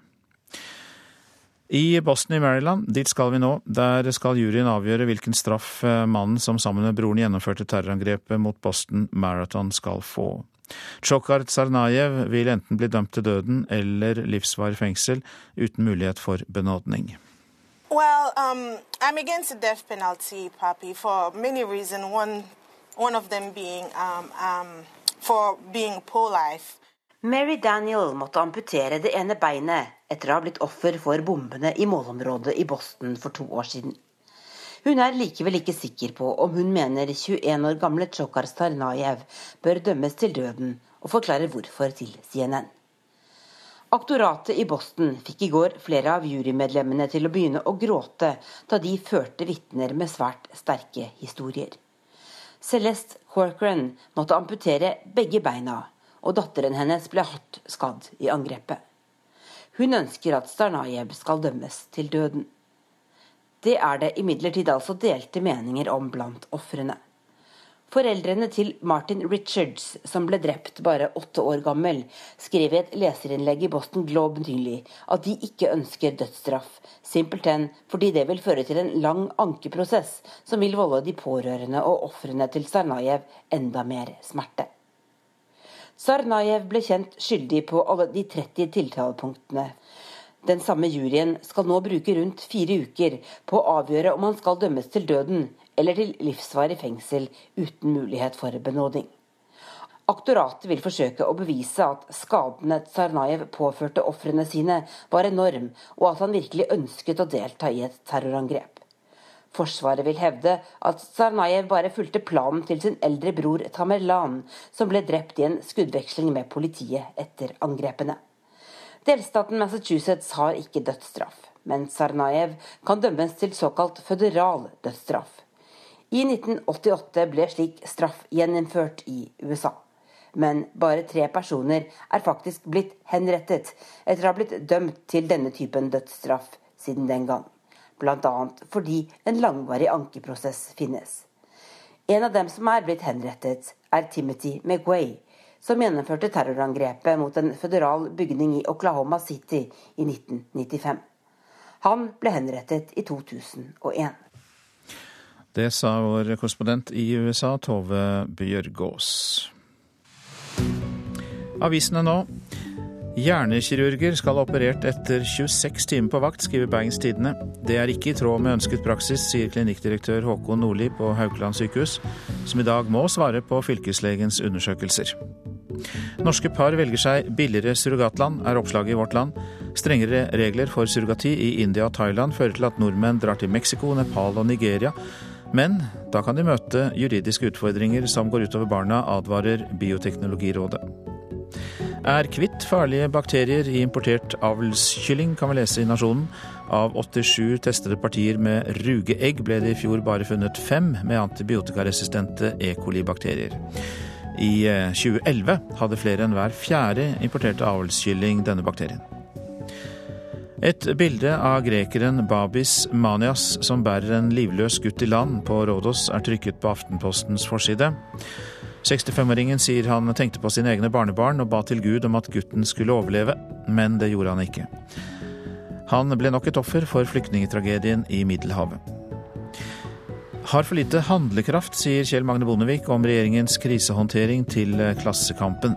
Speaker 1: I Boston i Maryland, dit skal vi nå. Der skal juryen avgjøre hvilken straff eh, mannen som sammen med broren gjennomførte terrorangrepet mot Boston Marathon skal få. Tsjokhar Tsarnajev vil enten bli dømt til døden eller livsvarig fengsel uten mulighet for benådning.
Speaker 52: Well, um, I'm against the death penalty, Papi, for many reasons. One, one of them being um, um, for being poor life.
Speaker 53: Mary Daniel måtte amputere det ene beinet etter å ha blitt offer for bombene i målområdet i Boston for to år siden. Hun er likevel ikke sikker på om hun mener 21 år gamle Chokar Starnayev bør dømmes til døden, og forklarer hvorfor til CNN. Aktoratet i Boston fikk i går flere av jurymedlemmene til å begynne å gråte da de førte vitner med svært sterke historier. Celeste Corcoran måtte amputere begge beina, og datteren hennes ble hardt skadd i angrepet. Hun ønsker at Starnayev skal dømmes til døden. Det er det imidlertid altså delte meninger om blant ofrene. Foreldrene til Martin Richards, som ble drept bare åtte år gammel, skrev i et leserinnlegg i Boston Globe nylig at de ikke ønsker dødsstraff, simpelthen fordi det vil føre til en lang ankeprosess som vil volde de pårørende og ofrene til Sarnajev enda mer smerte. Sarnajev ble kjent skyldig på alle de 30 tiltalepunktene. Den samme juryen skal nå bruke rundt fire uker på å avgjøre om han skal dømmes til døden eller til livsvarig fengsel uten mulighet for benåding. Aktoratet vil forsøke å bevise at skadene Tsarnajev påførte ofrene sine, var enorm, og at han virkelig ønsket å delta i et terrorangrep. Forsvaret vil hevde at Tsarnajev bare fulgte planen til sin eldre bror Tamerlan, som ble drept i en skuddveksling med politiet etter angrepene. Delstaten Massachusetts har ikke dødsstraff, men Tsarnajev kan dømmes til såkalt føderal dødsstraff. I 1988 ble slik straff gjeninnført i USA. Men bare tre personer er faktisk blitt henrettet etter å ha blitt dømt til denne typen dødsstraff siden den gang bl.a. fordi en langvarig ankeprosess finnes. En av dem som er blitt henrettet, er Timothy McWay, som gjennomførte terrorangrepet mot en føderal bygning i Oklahoma City i 1995. Han ble henrettet i 2001.
Speaker 1: Det sa vår korrespondent i USA, Tove Bjørgaas. Avisene nå. Hjernekirurger skal ha operert etter 26 timer på vakt, skriver Bergens Tidende. Det er ikke i tråd med ønsket praksis, sier klinikkdirektør Håkon Nordli på Haukeland sykehus, som i dag må svare på fylkeslegens undersøkelser. Norske par velger seg billigere surrogatland, er oppslaget i Vårt Land. Strengere regler for surrogati i India og Thailand fører til at nordmenn drar til Mexico, Nepal og Nigeria. Men da kan de møte juridiske utfordringer som går utover barna, advarer Bioteknologirådet. Er kvitt farlige bakterier i importert avlskylling, kan vi lese i Nasjonen. Av 87 testede partier med rugeegg ble det i fjor bare funnet fem med antibiotikaresistente E. coli-bakterier. I 2011 eh, hadde flere enn hver fjerde importerte avlskylling denne bakterien. Et bilde av grekeren Babis Manias som bærer en livløs gutt i land på Rådås, er trykket på Aftenpostens forside. 65-åringen sier han tenkte på sine egne barnebarn og ba til Gud om at gutten skulle overleve, men det gjorde han ikke. Han ble nok et offer for flyktningtragedien i Middelhavet. Har for lite handlekraft, sier Kjell Magne Bondevik om regjeringens krisehåndtering til Klassekampen.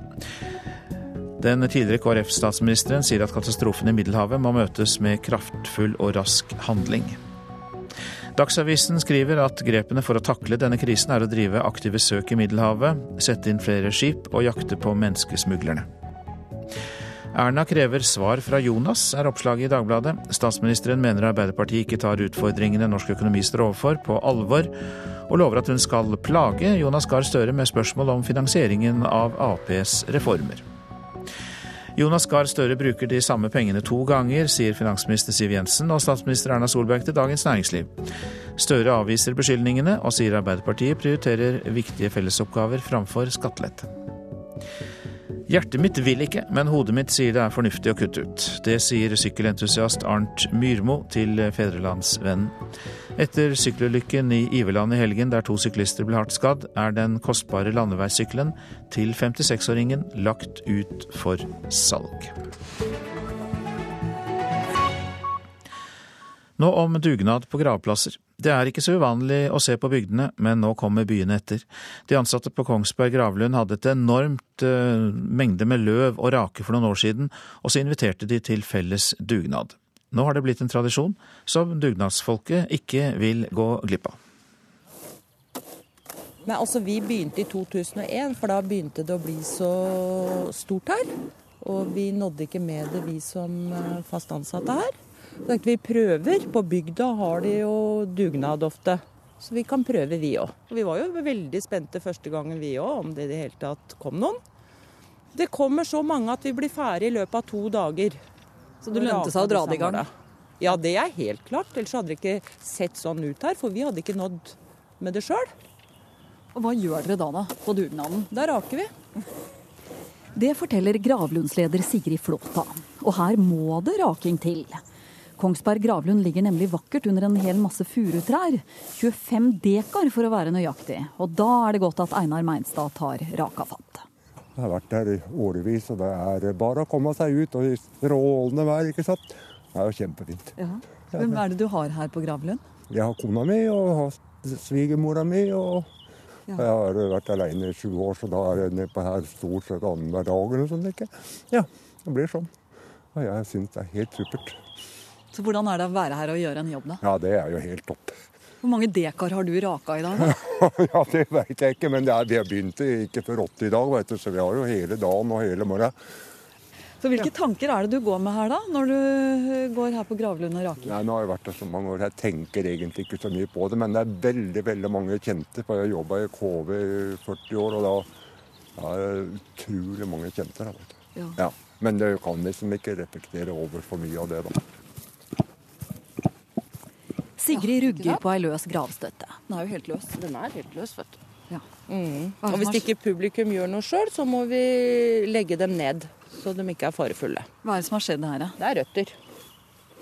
Speaker 1: Den tidligere KrF-statsministeren sier at katastrofen i Middelhavet må møtes med kraftfull og rask handling. Dagsavisen skriver at grepene for å takle denne krisen er å drive aktive søk i Middelhavet, sette inn flere skip og jakte på menneskesmuglerne. Erna krever svar fra Jonas, er oppslaget i Dagbladet. Statsministeren mener Arbeiderpartiet ikke tar utfordringene norsk økonomi står overfor, på alvor, og lover at hun skal plage Jonas Gahr Støre med spørsmål om finansieringen av Aps reformer. Jonas Gahr Støre bruker de samme pengene to ganger, sier finansminister Siv Jensen og statsminister Erna Solberg til Dagens Næringsliv. Støre avviser beskyldningene og sier Arbeiderpartiet prioriterer viktige fellesoppgaver framfor skattelette. Hjertet mitt vil ikke, men hodet mitt sier det er fornuftig å kutte ut. Det sier sykkelentusiast Arnt Myrmo til Fedrelandsvennen. Etter sykkelulykken i Iveland i helgen der to syklister ble hardt skadd, er den kostbare landeveissykkelen til 56-åringen lagt ut for salg. Nå om dugnad på gravplasser. Det er ikke så uvanlig å se på bygdene, men nå kommer byene etter. De ansatte på Kongsberg gravlund hadde et enormt uh, mengde med løv og rake for noen år siden, og så inviterte de til felles dugnad. Nå har det blitt en tradisjon som dugnadsfolket ikke vil gå glipp av.
Speaker 54: Nei, altså Vi begynte i 2001, for da begynte det å bli så stort her. Og vi nådde ikke med det, vi som eh, fast ansatte her. Så vi prøver. På bygda har de jo dugnad ofte. Så vi kan prøve, vi òg. Vi var jo veldig spente første gangen, vi òg, om det i det hele tatt kom noen. Det kommer så mange at vi blir ferdig i løpet av to dager.
Speaker 55: Så det lønte seg å dra det i gang?
Speaker 54: Ja, det er helt klart. Ellers hadde det ikke sett sånn ut her. For vi hadde ikke nådd med det sjøl.
Speaker 55: Og Hva gjør dere da, da, på dugnaden?
Speaker 54: Da raker vi.
Speaker 55: Det forteller gravlundsleder Sigrid Flåta. Og her må det raking til. Kongsberg gravlund ligger nemlig vakkert under en hel masse furutrær. 25 dekar for å være nøyaktig. Og da er det godt at Einar Meinstad tar raka fatt.
Speaker 56: Jeg har vært der i årevis, og det er bare å komme seg ut. Og i strålende vær, ikke sant. Det er jo kjempefint.
Speaker 55: Ja. Hvem er det du har her på gravlund?
Speaker 56: Jeg har kona mi og svigermora mi og ja. Jeg har vært alene i sju år, så da er jeg nede på her stort sett annenhver dag. eller sånt, ikke? Ja, det blir sånn. Og jeg syns det er helt supert.
Speaker 55: Så hvordan er det å være her og gjøre en jobb, da?
Speaker 56: Ja, det er jo helt topp.
Speaker 55: Hvor mange dekar har du raka i dag?
Speaker 56: ja, Det veit jeg ikke, men det er, vi har begynt ikke før åtte i dag, du, så vi har jo hele dagen og hele morgenen.
Speaker 55: Så Hvilke tanker er det du går med her da, når du går her på Gravlund og raker?
Speaker 56: Nei, nå har jeg vært der så mange år, jeg tenker egentlig ikke så mye på det. Men det er veldig veldig mange kjente. for Jeg har jobba i KV i 40 år, og da er det utrolig mange kjente. Da, ja. Ja. Men det kan liksom ikke reflektere over for mye av det, da.
Speaker 55: Sigrid rugger på ei løs gravstøtte.
Speaker 54: Den er jo helt løs.
Speaker 55: Den er helt løs, vet du.
Speaker 54: Ja. Mm. Og hvis ikke publikum gjør noe sjøl, så må vi legge dem ned så de ikke er farefulle.
Speaker 55: Hva er det som har skjedd her, da?
Speaker 54: Det er røtter.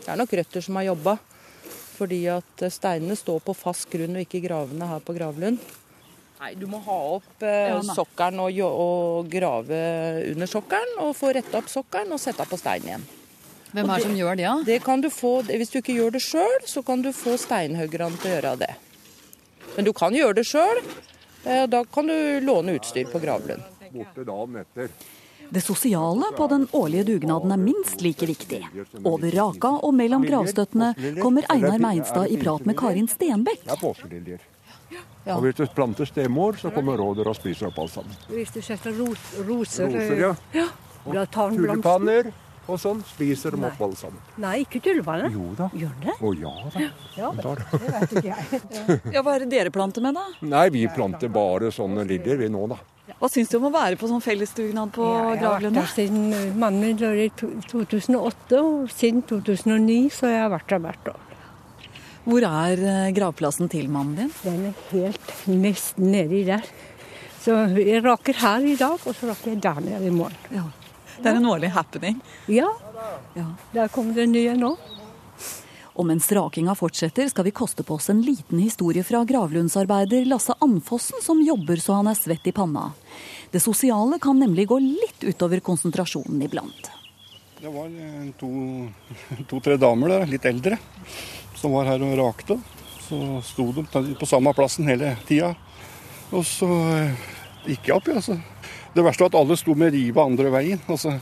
Speaker 54: Det er nok røtter som har jobba. Fordi at steinene står på fast grunn og ikke gravene her på Gravlund. Nei, du må ha opp eh, ja, sokkelen og, og, grave under sokkelen. Og få retta opp sokkelen og sette på steinen igjen.
Speaker 55: Hvem er det som gjør det, da?
Speaker 54: Det kan du få, hvis du ikke gjør det sjøl, så kan du få steinhuggerne til å gjøre det. Men du kan gjøre det sjøl. Eh, da kan du låne utstyr på Gravlund.
Speaker 56: Borte dagen etter.
Speaker 55: Det sosiale på den årlige dugnaden er minst like viktig. Over raka og mellom gravstøttene kommer Einar Meinstad i prat med Karin Stenbekk.
Speaker 56: Ja. Og hvis du planter stemor, så kommer rådyr og spiser opp alt sammen.
Speaker 57: Hvis du setter ros, roser,
Speaker 56: roser ja.
Speaker 57: ja.
Speaker 56: Og tulipaner og sånn spiser de opp alle sammen.
Speaker 57: Nei, ikke tulipaner.
Speaker 56: Jo da.
Speaker 57: Gjør det?
Speaker 56: Å ja da.
Speaker 57: Ja, det, det vet ikke jeg.
Speaker 55: ja, Hva er det dere planter med, da?
Speaker 56: Nei, Vi planter bare sånne liljer vi nå, da.
Speaker 55: Hva syns du om å være på sånn fellesdugnad på ja,
Speaker 57: Jeg har vært der siden mannen min døde i 2008, og siden 2009 så har jeg vært der hvert år.
Speaker 55: Hvor er eh, gravplassen til mannen din?
Speaker 57: Den er helt nesten nedi der. Så jeg raker her i dag, og så raker jeg der nede i morgen. Ja.
Speaker 55: Det er en årlig happening?
Speaker 57: Ja. ja. Der kommer det nye nå.
Speaker 55: Og mens rakinga fortsetter, skal vi koste på oss en liten historie fra gravlundsarbeider Lasse Andfossen, som jobber så han er svett i panna. Det sosiale kan nemlig gå litt utover konsentrasjonen iblant.
Speaker 58: Det var to-tre to, damer, der, litt eldre, som var her og rakte. Så sto de på samme plassen hele tida. Og så eh, gikk jeg opp, ja. Altså. Det verste var at alle sto med riva andre veien. Altså,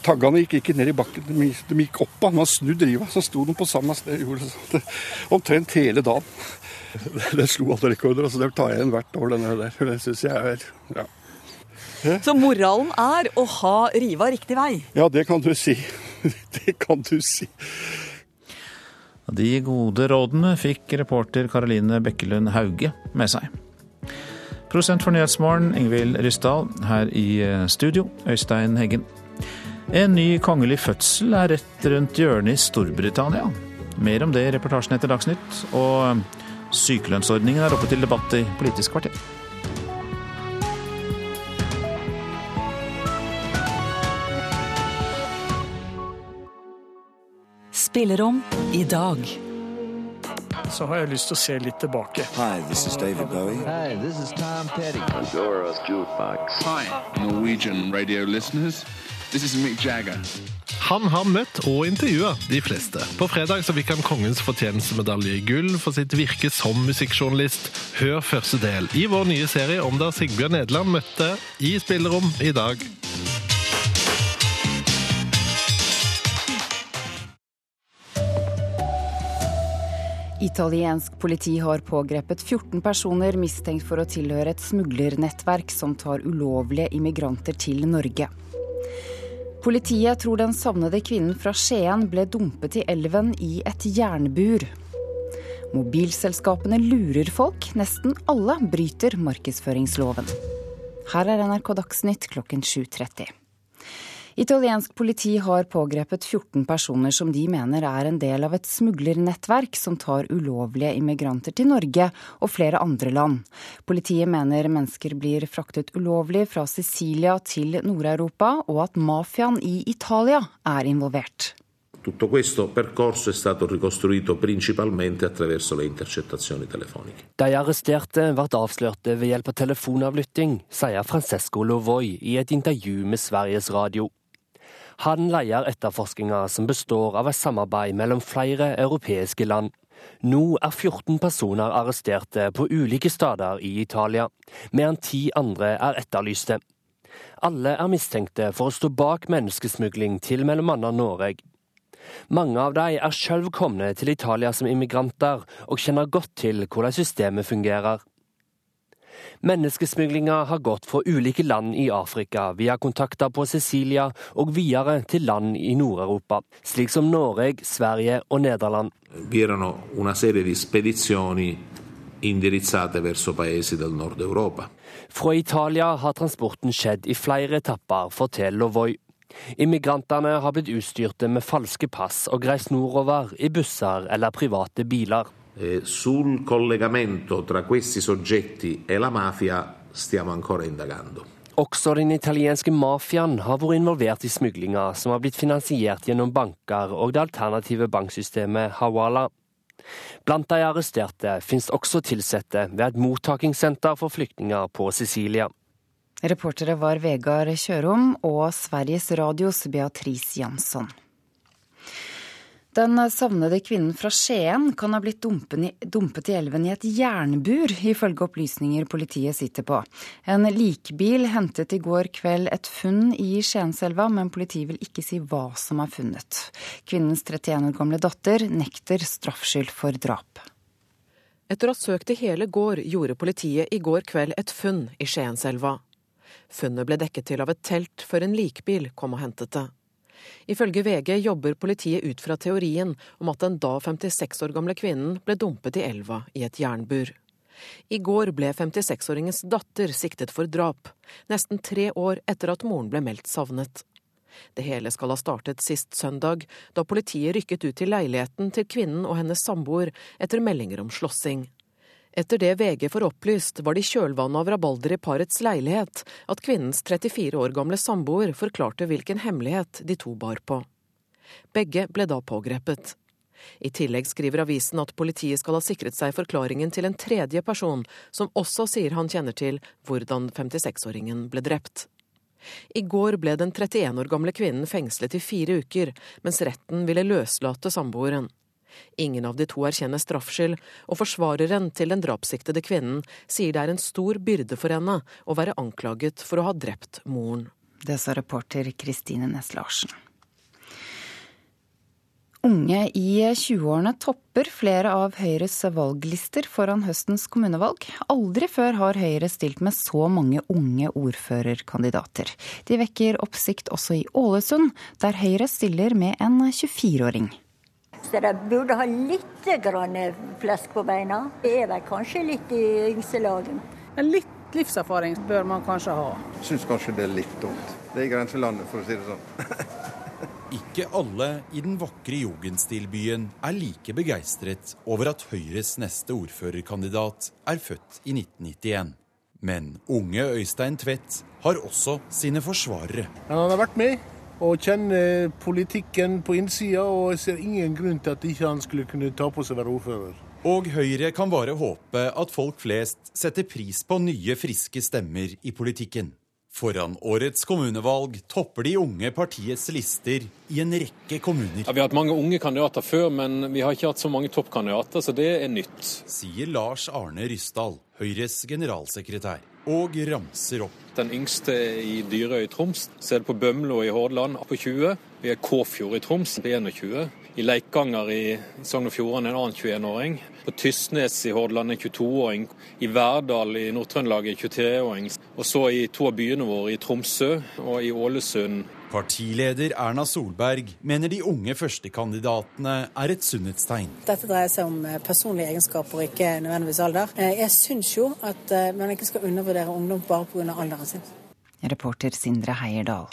Speaker 58: Taggene gikk ikke ned i bakken, de gikk opp av. Man snudde riva, så sto de på samme sted. Gjorde det, omtrent hele dagen. Det slo alle rekorder. altså Det tar jeg igjen hvert år, denne der. Det syns jeg er ja.
Speaker 55: Så moralen er å ha riva riktig vei?
Speaker 58: Ja, det kan du si. Det kan du si.
Speaker 1: De gode rådene fikk reporter Karoline Bekkelund Hauge med seg. Prosent for Nyhetsmorgen, Ingvild Ryssdal. Her i studio, Øystein Heggen. En ny kongelig fødsel er rett rundt hjørnet i Storbritannia. Mer om det i reportasjen etter Dagsnytt. Og sykelønnsordningen er oppe til debatt i Politisk kvarter.
Speaker 59: Spillerom i dag.
Speaker 60: Så har jeg lyst til å se litt tilbake.
Speaker 61: Hi, this is David Bowie.
Speaker 62: Hi, this is Tom Petty. Pandora's Jukebox.
Speaker 63: Hi, Norwegian radio listeners.
Speaker 64: This is Mick Jagger.
Speaker 56: Han har møtt og intervjua de fleste. På fredag så fikk han Kongens fortjenestemedalje i gull for sitt virke som musikkjournalist. Hør første del i vår nye serie om da Sigbjørn Nederland møtte i spillerom i dag.
Speaker 35: Italiensk politi har pågrepet 14 personer mistenkt for å tilhøre et smuglernettverk som tar ulovlige immigranter til Norge. Politiet tror den savnede kvinnen fra Skien ble dumpet i elven i et jernbur. Mobilselskapene lurer folk. Nesten alle bryter markedsføringsloven. Her er NRK Dagsnytt klokken 7.30. Italiensk politi har pågrepet 14 personer som de mener er en del av et smuglernettverk som tar ulovlige immigranter til Norge og flere andre land. Politiet mener mennesker blir fraktet ulovlig fra Sicilia til Nord-Europa, og at mafiaen i Italia er involvert.
Speaker 65: Tutto questo percorso è stato ricostruito principalmente attraverso le intercettazioni telefoniche.
Speaker 39: De arresterte ble avslørte ved hjelp av telefonavlytting, sier Francesco Lovoi i et intervju med Sveriges Radio. Han leder etterforskninga som består av et samarbeid mellom flere europeiske land. Nå er 14 personer arresterte på ulike steder i Italia, mens ti andre er etterlyste. Alle er mistenkte for å stå bak menneskesmugling til bl.a. Norge. Mange av dem er sjøl kommet til Italia som immigranter og kjenner godt til hvordan systemet fungerer. Menneskesmuglinga har gått fra ulike land i Afrika via kontakter på Sicilia og videre til land i Nord-Europa, slik som Norge, Sverige og Nederland.
Speaker 65: Vi erano una serie di spedizioni indirizzate verso paesi del nord Europa.
Speaker 39: Fra Italia har transporten skjedd i flere etapper, forteller Lovoi. Immigrantene har blitt utstyrte med falske pass og reist nordover i busser eller private biler.
Speaker 65: Eh, sul collegamento tra questi soggetti e la mafia stiamo ancora indagando.
Speaker 39: Også den italienske mafiaen har vært involvert i smuglinga, som har blitt finansiert gjennom banker og det alternative banksystemet Hawala. Blant de arresterte finnes også ansatte ved et mottakingssenter for flyktninger på Sicilia.
Speaker 35: Reportere var Vegard Kjørom og Sveriges Radios Beatrice Jansson. Den savnede kvinnen fra Skien kan ha blitt dumpet i elven i et jernbur, ifølge opplysninger politiet sitter på. En likbil hentet i går kveld et funn i Skienselva, men politiet vil ikke si hva som er funnet. Kvinnens 31 år gamle datter nekter straffskyld for drap.
Speaker 66: Etter å ha søkt i hele gård, gjorde politiet i går kveld et funn i Skienselva. Funnet ble dekket til av et telt før en likbil kom og hentet det. Ifølge VG jobber politiet ut fra teorien om at den da 56 år gamle kvinnen ble dumpet i elva i et jernbur. I går ble 56-åringens datter siktet for drap, nesten tre år etter at moren ble meldt savnet. Det hele skal ha startet sist søndag, da politiet rykket ut til leiligheten til kvinnen og hennes samboer etter meldinger om slåssing. Etter det VG får opplyst, var det i kjølvannet av rabalder i parets leilighet at kvinnens 34 år gamle samboer forklarte hvilken hemmelighet de to bar på. Begge ble da pågrepet. I tillegg skriver avisen at politiet skal ha sikret seg forklaringen til en tredje person, som også sier han kjenner til hvordan 56-åringen ble drept. I går ble den 31 år gamle kvinnen fengslet i fire uker, mens retten ville løslate samboeren. Ingen av de to erkjenner straffskyld, og forsvareren til den drapssiktede kvinnen sier det er en stor byrde for henne å være anklaget for å ha drept moren.
Speaker 35: Det sa reporter Kristine Næss Larsen. Unge i 20-årene topper flere av Høyres valglister foran høstens kommunevalg. Aldri før har Høyre stilt med så mange unge ordførerkandidater. De vekker oppsikt også i Ålesund, der Høyre stiller med en 24-åring.
Speaker 55: Så de burde ha litt flesk på beina. Det er vel kanskje litt i yngste laget.
Speaker 10: Litt livserfaring bør man kanskje ha.
Speaker 67: Syns kanskje det er litt dumt. Det er i grenselandet, for å si det sånn.
Speaker 47: Ikke alle i den vakre jugendstilbyen er like begeistret over at Høyres neste ordførerkandidat er født i 1991. Men unge Øystein Tvedt har også sine forsvarere.
Speaker 68: Han har vært med og kjenner politikken på innsida, og jeg ser ingen grunn til at ikke han skulle kunne ta på seg å være ordfører.
Speaker 47: Og Høyre kan bare håpe at folk flest setter pris på nye, friske stemmer i politikken. Foran årets kommunevalg topper de unge partiets lister i en rekke kommuner.
Speaker 15: Ja, vi har hatt mange unge kandidater før, men vi har ikke hatt så mange toppkandidater, så det er nytt.
Speaker 47: Sier Lars Arne Ryssdal, Høyres generalsekretær, og ramser opp.
Speaker 15: Den yngste i Dyrøy i Troms. Så er det på Bømlo i Hordaland på 20. Vi er Kåfjord i Troms på 21. I Leikanger i Sogn og Fjordane en annen 21-åring. På Tysnes i Hordaland en 22-åring. I Verdal i Nord-Trøndelag en 23-åring. Og så i to av byene våre, i Tromsø og i Ålesund.
Speaker 47: Partileder Erna Solberg mener de unge førstekandidatene er et sunnhetstegn.
Speaker 16: Dette dreier seg om eh, personlige egenskaper, ikke nødvendigvis alder. Eh, jeg syns jo at eh, man ikke skal undervurdere ungdom bare pga. alderen sin.
Speaker 35: Reporter Sindre Heierdal.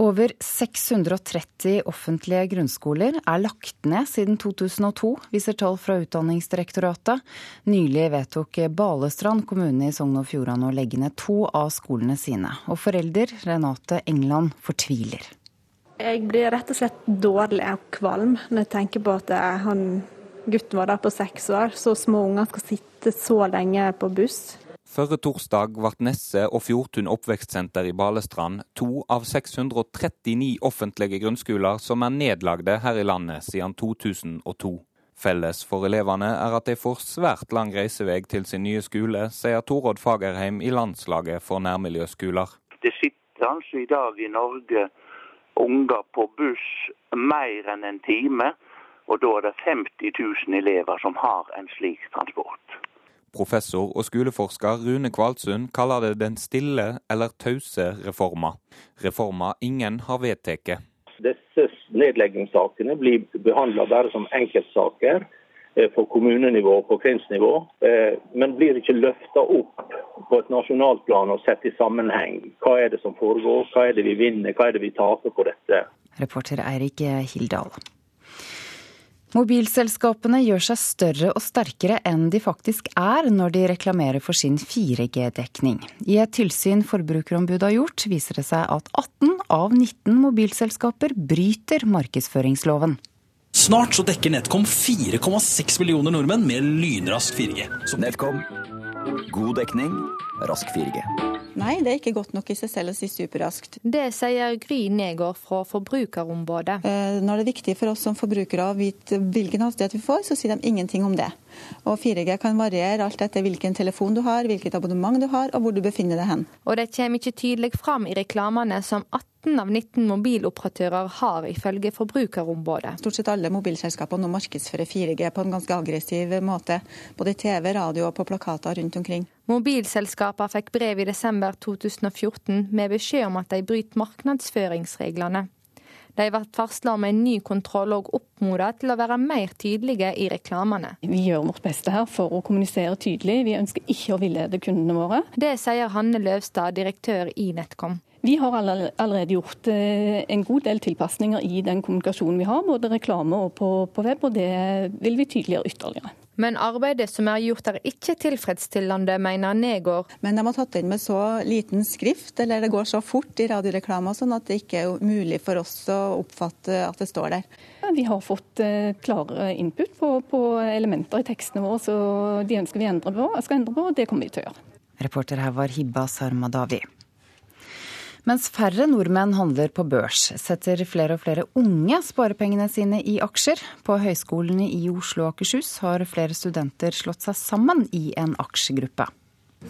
Speaker 35: Over 630 offentlige grunnskoler er lagt ned siden 2002, viser tall fra Utdanningsdirektoratet. Nylig vedtok Balestrand kommune i Sogn og Fjordane å legge ned to av skolene sine. Og forelder Renate England fortviler.
Speaker 44: Jeg blir rett og slett dårlig og kvalm når jeg tenker på at han gutten der på seks år. Så små unger skal sitte så lenge på buss.
Speaker 4: Førre torsdag ble Nesse og Fjordtun oppvekstsenter i Balestrand to av 639 offentlige grunnskoler som er nedlagde her i landet siden 2002. Felles for elevene er at de får svært lang reisevei til sin nye skole, sier Torodd Fagerheim i Landslaget for nærmiljøskoler.
Speaker 5: Det sitter altså i dag i Norge unger på buss mer enn en time, og da er det 50 000 elever som har en slik transport.
Speaker 4: Professor og skoleforsker Rune Kvalsund kaller det den stille eller tause reforma. Reforma ingen har vedtatt.
Speaker 10: Disse nedleggingssakene blir behandla bare som enkeltsaker på kommunenivå og på kvinnsnivå, men blir ikke løfta opp på et nasjonalt plan og sett i sammenheng. Hva er det som foregår, hva er det vi vinner, hva er det vi taper på dette?
Speaker 35: Reporter Eirik Hildal. Mobilselskapene gjør seg større og sterkere enn de faktisk er når de reklamerer for sin 4G-dekning. I et tilsyn Forbrukerombudet har gjort, viser det seg at 18 av 19 mobilselskaper bryter markedsføringsloven.
Speaker 69: Snart så dekker NetCom 4,6 millioner nordmenn med lynrask 4G.
Speaker 56: Så... NetCom. God dekning, rask 4G.
Speaker 36: Nei, det er ikke godt nok i seg selv å si superraskt.
Speaker 43: Det sier Gry Negård fra Forbrukerombudet.
Speaker 36: Eh, når det er viktig for oss som forbrukere å vite hvilken hastighet vi får, så sier de ingenting om det. Og 4G kan variere alt etter hvilken telefon du har, hvilket abonnement du har og hvor du befinner deg hen.
Speaker 43: Og det kommer ikke tydelig fram i reklamene som 18 av 19 mobiloperatører har, ifølge Forbrukerombudet.
Speaker 36: Stort sett alle mobilselskaper nå markedsfører 4G på en ganske aggressiv måte. Både i TV, radio og på plakater rundt omkring.
Speaker 43: Mobilselskapene fikk brev i desember 2014 med beskjed om at de bryter markedsføringsreglene. De ble varsla om en ny kontroll og oppmoda til å være mer tydelige i reklamene.
Speaker 44: Vi gjør vårt beste her for å kommunisere tydelig. Vi ønsker ikke å villede kundene våre.
Speaker 43: Det sier Hanne Løvstad, direktør i NetCom.
Speaker 44: Vi har allerede gjort en god del tilpasninger i den kommunikasjonen vi har, både reklame og på, på web, og det vil vi tydeliggjøre ytterligere.
Speaker 43: Men arbeidet som er gjort er ikke tilfredsstillende, mener Negård.
Speaker 36: Men de har tatt inn med så liten skrift, eller det går så fort i radioreklama sånn at det ikke er mulig for oss å oppfatte at det står der.
Speaker 44: Vi har fått klare input på, på elementer i tekstene våre, så de ønsker vi endre på, skal endre på, og det kommer vi til å gjøre.
Speaker 35: Reporter her var Hibba Sarmadawi. Mens færre nordmenn handler på børs, setter flere og flere unge sparepengene sine i aksjer. På høyskolene i Oslo og Akershus har flere studenter slått seg sammen i en aksjegruppe.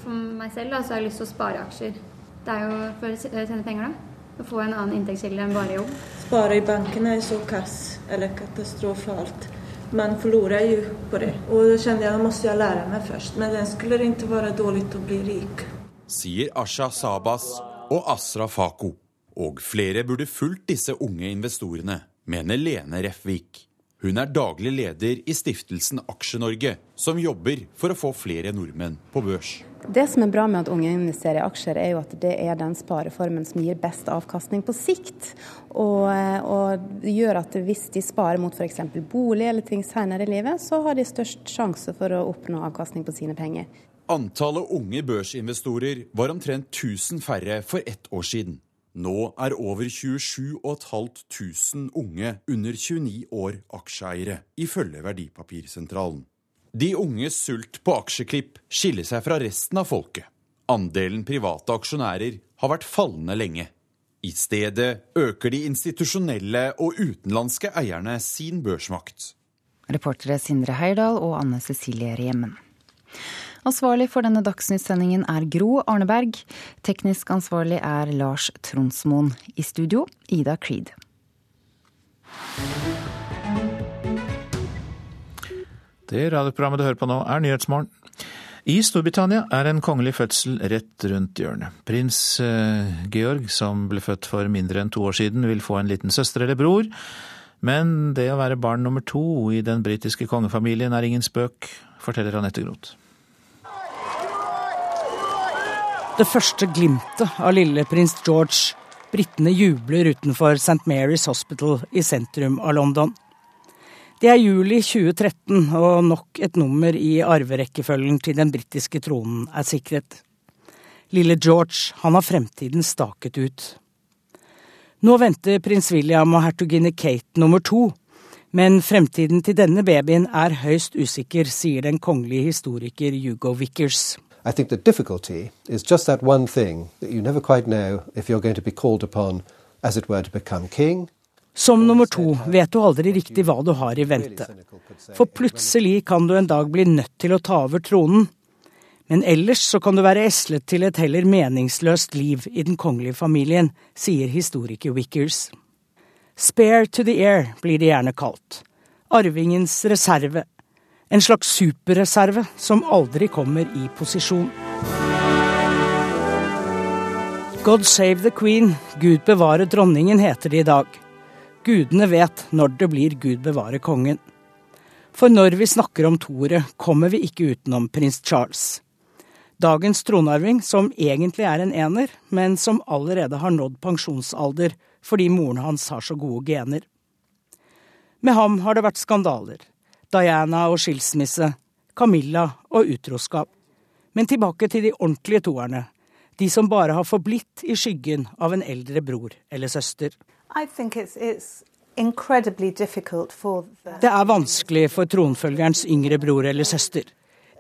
Speaker 70: For meg selv da, så har jeg lyst til å spare aksjer. Det er jo for å tjene penger, da. Å få en annen inntektskilde enn bare jobb.
Speaker 71: Spare i bankene er så kass, eller katastrofalt. Man forlorer jo på det. Og da kjente jeg at måtte jeg lære meg først. Men det skulle ikke være dårlig å bli rik.
Speaker 47: Sier Asha Sabas og Asra Fako. Og flere burde fulgt disse unge investorene, mener Lene Refvik. Hun er daglig leder i stiftelsen Aksje-Norge, som jobber for å få flere nordmenn på børs.
Speaker 72: Det som er bra med at unge investerer i aksjer, er jo at det er den spareformen som gir best avkastning på sikt. Og, og gjør at hvis de sparer mot f.eks. bolig eller ting senere i livet, så har de størst sjanse for å oppnå avkastning på sine penger.
Speaker 47: Antallet unge børsinvestorer var omtrent 1000 færre for ett år siden. Nå er over 27 500 unge under 29 år aksjeeiere, ifølge Verdipapirsentralen. De unges sult på aksjeklipp skiller seg fra resten av folket. Andelen private aksjonærer har vært fallende lenge. I stedet øker de institusjonelle og utenlandske eierne sin børsmakt.
Speaker 35: Reportere Sindre Heirdal og Anne Cecilie Remmen. Ansvarlig for denne dagsnyttsendingen er Gro Arneberg. Teknisk ansvarlig er Lars Tronsmoen. I studio Ida Creed.
Speaker 1: Det radioprogrammet du hører på nå, er Nyhetsmorgen. I Storbritannia er en kongelig fødsel rett rundt hjørnet. Prins eh, Georg, som ble født for mindre enn to år siden, vil få en liten søster eller bror. Men det å være barn nummer to i den britiske kongefamilien er ingen spøk, forteller Anette Groth.
Speaker 73: Det første glimtet av lille prins George. Britene jubler utenfor St. Mary's Hospital i sentrum av London. Det er juli 2013, og nok et nummer i arverekkefølgen til den britiske tronen er sikret. Lille George, han har fremtiden staket ut. Nå venter prins William og hertuginne Kate nummer to, men fremtiden til denne babyen er høyst usikker, sier den kongelige historiker Hugo Vickers.
Speaker 65: I think the difficulty is just that one thing that you never quite know if you're going to be called upon, as it were, to become king
Speaker 73: som nummer to vet du aldri riktig hva du har i vente. For plutselig kan du en dag bli nødt til å ta over tronen. Men ellers så kan du være eslet til et heller meningsløst liv i den kongelige familien, sier historiker Wickers. Spare to the air blir det gjerne kalt. Arvingens reserve. En slags superreserve som aldri kommer i posisjon. God save the queen, Gud bevare dronningen, heter det i dag. Gudene vet når det blir Gud bevare kongen. For når vi snakker om toret, kommer vi ikke utenom prins Charles. Dagens tronarving, som egentlig er en ener, men som allerede har nådd pensjonsalder fordi moren hans har så gode gener. Med ham har det vært skandaler. Diana og skilsmisse, Camilla og utroskap. Men tilbake til de ordentlige toerne. De som bare har forblitt i skyggen av en eldre bror eller søster. Det er vanskelig for tronfølgerens yngre bror eller søster.